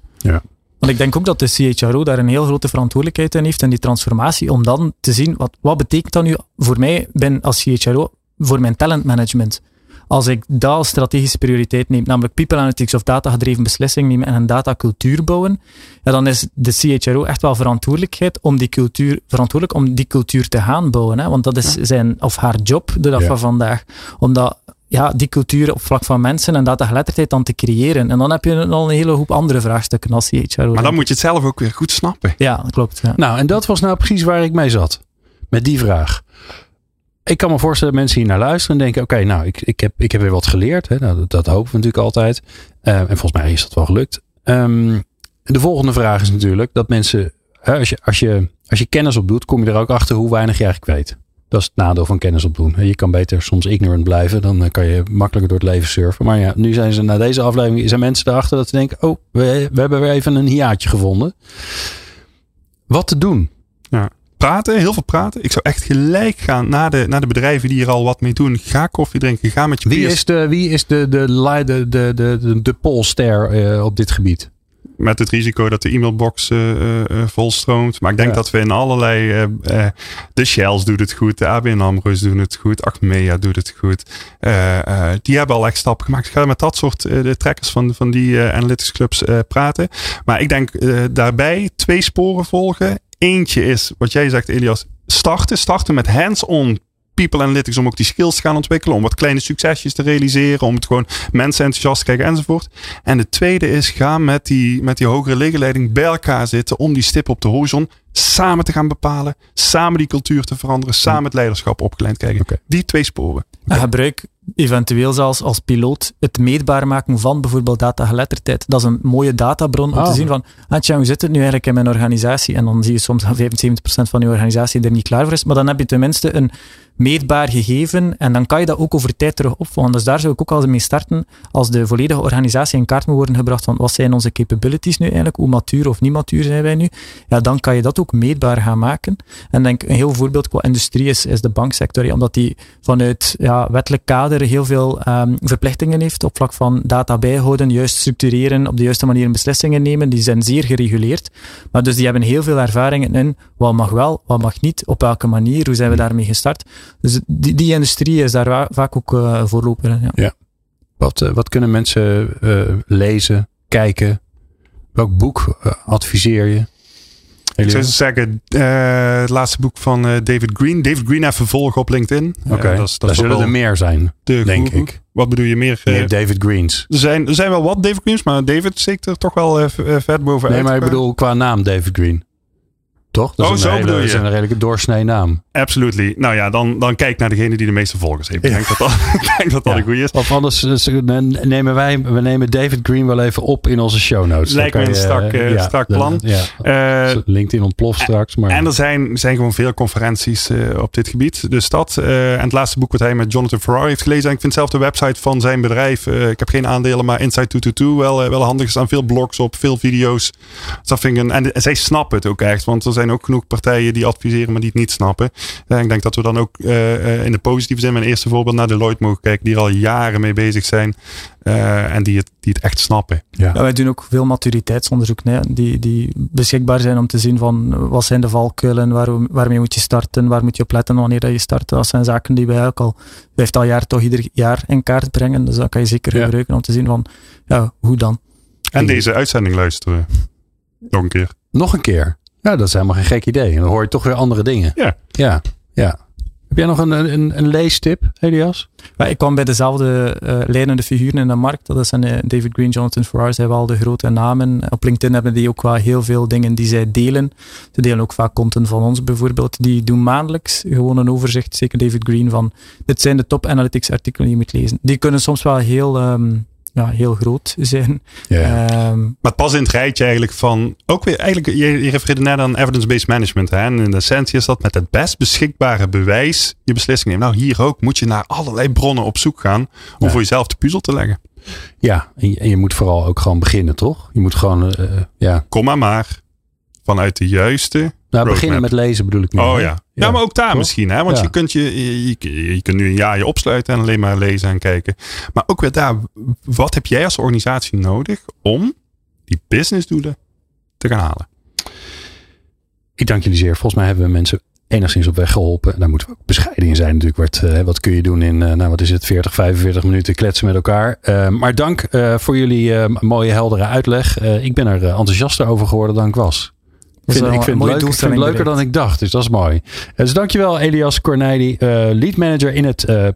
Want ik denk ook dat de CHRO daar een heel grote verantwoordelijkheid in heeft in die transformatie, om dan te zien, wat, wat betekent dat nu voor mij ben als CHRO voor mijn talentmanagement? Als ik dat als strategische prioriteit neem, namelijk people analytics of data-gedreven beslissingen nemen en een datacultuur bouwen, ja, dan is de CHRO echt wel verantwoordelijkheid om die cultuur, verantwoordelijk om die cultuur te gaan bouwen. Hè? Want dat is zijn of haar job de dag Ja. van vandaag. Omdat ja, die cultuur op vlak van mensen en datageletterdheid dan te creëren. En dan heb je al een hele hoop andere vraagstukken als CHRO. Maar dan moet je het zelf ook weer goed snappen. Ja, dat klopt. Ja. Nou, en dat was nou precies waar ik mee zat. Met die vraag. Ik kan me voorstellen dat mensen hier naar luisteren en denken: oké, nou, ik, ik, heb, ik heb weer wat geleerd. Hè? Nou, dat, dat hopen we natuurlijk altijd. Eh, en volgens mij is dat wel gelukt. Ehm, de volgende vraag is natuurlijk dat mensen, hè, als, je, als, je, als je kennis opdoet, kom je er ook achter hoe weinig je eigenlijk weet. Dat is het nadeel van kennis opdoen. Je kan beter soms ignorant blijven, dan eh, kan je makkelijker door het leven surfen. Maar ja, nu zijn ze na deze aflevering, zijn mensen erachter dat ze denken: oh, we, we hebben weer even een hiaatje gevonden. Wat te doen? Praten, heel veel praten. Ik zou echt gelijk gaan naar de, naar de bedrijven die hier al wat mee doen. Ga koffie drinken. Ga met je Wie peers is de, wie is de, de, de, de, de, de, de, de polster eh, op dit gebied? Met het risico dat de e-mailbox eh, eh, eh, volstroomt. Maar ik denk Ja. dat we in allerlei... de Shells doet het goed. De ABN AMRO's doen het goed. Achmea doet het goed. Die hebben al echt stappen gemaakt. Ik ga met dat soort de trekkers van, van die analytics clubs praten. Maar ik denk daarbij twee sporen volgen. Eentje is, wat jij zegt Elias, starten. Starten met hands-on people analytics om ook die skills te gaan ontwikkelen. Om wat kleine succesjes te realiseren. Om het gewoon mensen enthousiast te krijgen enzovoort. En de tweede is ga met die, met die hogere legerleiding bij elkaar zitten. Om die stip op de horizon samen te gaan bepalen. Samen die cultuur te veranderen. Samen het leiderschap opgeleid krijgen. Die twee sporen. En gebruik eventueel zelfs als piloot het meetbaar maken van bijvoorbeeld datageletterdheid. Dat is een mooie databron om Ah. te zien van, ah, tja, hoe zit het nu eigenlijk in mijn organisatie? En dan zie je soms dat 75% van je organisatie er niet klaar voor is. Maar dan heb je tenminste een meetbaar gegeven en dan kan je dat ook over tijd terug opvolgen. Dus daar zou ik ook al mee starten als de volledige organisatie in kaart moet worden gebracht van wat zijn onze capabilities nu eigenlijk, hoe matuur of niet matuur zijn wij nu. Ja, dan kan je dat ook meetbaar gaan maken. En denk een heel voorbeeld qua industrie is, is de banksector, ja, omdat die vanuit ja, wettelijk kader heel veel ehm, verplichtingen heeft op vlak van data bijhouden, juist structureren, op de juiste manier beslissingen nemen. Die zijn zeer gereguleerd. Maar dus die hebben heel veel ervaringen in wat mag wel, wat mag niet, op welke manier, hoe zijn we daarmee gestart. Dus die, die industrie is daar vaak ook uh, voorloper in. Ja. ja. Wat, uh, wat kunnen mensen uh, lezen, kijken? Welk boek adviseer je? Ik zou zeggen, uh, het laatste boek van uh, David Green. David Green even volgen op LinkedIn. Oké, okay. uh, dat, dat zullen er meer zijn, denk ik. Wat bedoel je meer? meer David Greens. Er zijn, er zijn wel wat David Greens, maar David steekt er toch wel vet bovenuit. Nee, maar ik bedoel qua naam David Green. Toch? Dat oh, is zo een hele, bedoel je? is een redelijke doorsnee naam. Absolutely. Nou ja, dan, dan kijk naar degene die de meeste volgers heeft. Ik denk dat dat, denk dat, dat een goede is. Of anders eh, nemen wij, we nemen David Green wel even op in onze show notes. Lijkt me een strak, de- plan. LinkedIn ontploft straks. Maar En er zijn, zijn gewoon veel conferenties op dit gebied. Dus dat. en het laatste boek wat hij met Jonathan Ferrari heeft gelezen. En ik vind zelf de website van zijn bedrijf. ik heb geen aandelen, maar Inside 222 wel, wel handig. Er staan veel blogs op, veel video's. Dus dat vind ik een, en zij snappen het ook echt. Want er zijn ook genoeg partijen die adviseren, maar die het niet snappen. En ik denk dat we dan ook eh, eh, in de positieve zin, mijn eerste voorbeeld, naar Deloitte mogen kijken. Die er al jaren mee bezig zijn. eh, en die het, die het echt snappen. Ja, wij doen ook veel maturiteitsonderzoek nee, die, die beschikbaar zijn om te zien van eh, wat zijn de valkuilen, waar, waarmee moet je starten, waar moet je op letten wanneer dat je start. Dat zijn zaken die wij ook al vijftal jaar toch ieder jaar in kaart brengen. Dus dat kan je zeker Ja. gebruiken om te zien van ja, hoe dan. En deze uitzending luisteren. Nog een keer. nog een keer. Ja, dat is helemaal geen gek idee. En dan hoor je toch weer andere dingen. Ja. Ja, ja. Heb jij nog een, een, een leestip, Elias? Maar ik kwam bij dezelfde eh, leidende figuren in de markt. Dat zijn eh, David Green, Jonathan Ferrari, zijn wel de grote namen. Op LinkedIn hebben die ook wel heel veel dingen die zij delen. Ze delen ook vaak content van ons bijvoorbeeld. Die doen maandelijks gewoon een overzicht, zeker David Green, van dit zijn de top analytics artikelen die je moet lezen. Die kunnen soms wel heel, ehm, ja, heel groot zijn. Ehm, Maar past in het rijtje eigenlijk van. Ook weer, eigenlijk, je, je refereerde net aan evidence-based management. Hè? En in de essentie is dat met het best beschikbare bewijs je beslissing neemt. Nou, hier ook moet je naar allerlei bronnen op zoek gaan. om Ja. voor jezelf de puzzel te leggen. Ja, en je, en je moet vooral ook gewoon beginnen, toch? Je moet gewoon, eh, ja. Kom maar maar vanuit de juiste. Nou, Roadmap. beginnen met lezen bedoel ik nu. Oh hè? ja. ja. maar ook daar Toch? misschien. Hè? Want Ja. je, kunt je, je, je, je kunt nu een jaar je opsluiten en alleen maar lezen en kijken. Maar ook weer daar. Wat heb jij als organisatie nodig om die businessdoelen te gaan halen? Ik dank jullie zeer. Volgens mij hebben we mensen enigszins op weg geholpen. Daar moeten we ook bescheiden in zijn natuurlijk. Wat, eh, wat kun je doen in, eh, nou wat is het, 40, 45 minuten kletsen met elkaar. Eh, maar dank voor jullie mooie heldere uitleg. Ik ben er enthousiaster over geworden dan ik was. Vind, ik vind het mooie leuk, ik vind het doelstelling leuker dan ik dacht. Dus dat is mooi. Eh, Dus dankjewel Elias Corneli, eh, lead manager in het eh, eh,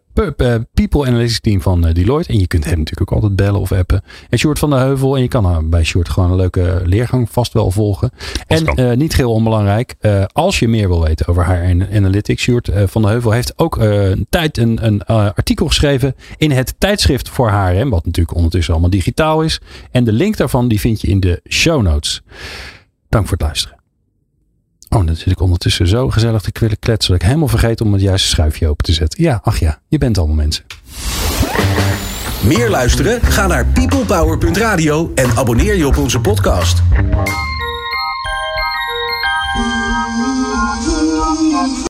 People Analytics team van eh, Deloitte. En je kunt hem natuurlijk ook altijd bellen of appen. En Sjoerd van der Heuvel. En je kan bij Sjoerd gewoon een leuke leergang vast wel volgen. Als En eh, niet heel onbelangrijk, eh, als je meer wil weten over haar en analytics, eh, van der Heuvel heeft ook een tijd een, een artikel geschreven in het tijdschrift voor HRM, wat natuurlijk ondertussen allemaal digitaal is. En de link daarvan die vind je in de show notes. Dank voor het luisteren. Oh, dan zit ik ondertussen zo gezellig te kwillen kletsen dat ik helemaal vergeet om het juiste schuifje open te zetten. Ja, ach ja, je bent allemaal mensen. Meer luisteren? Ga naar peoplepower.radio en abonneer je op onze podcast.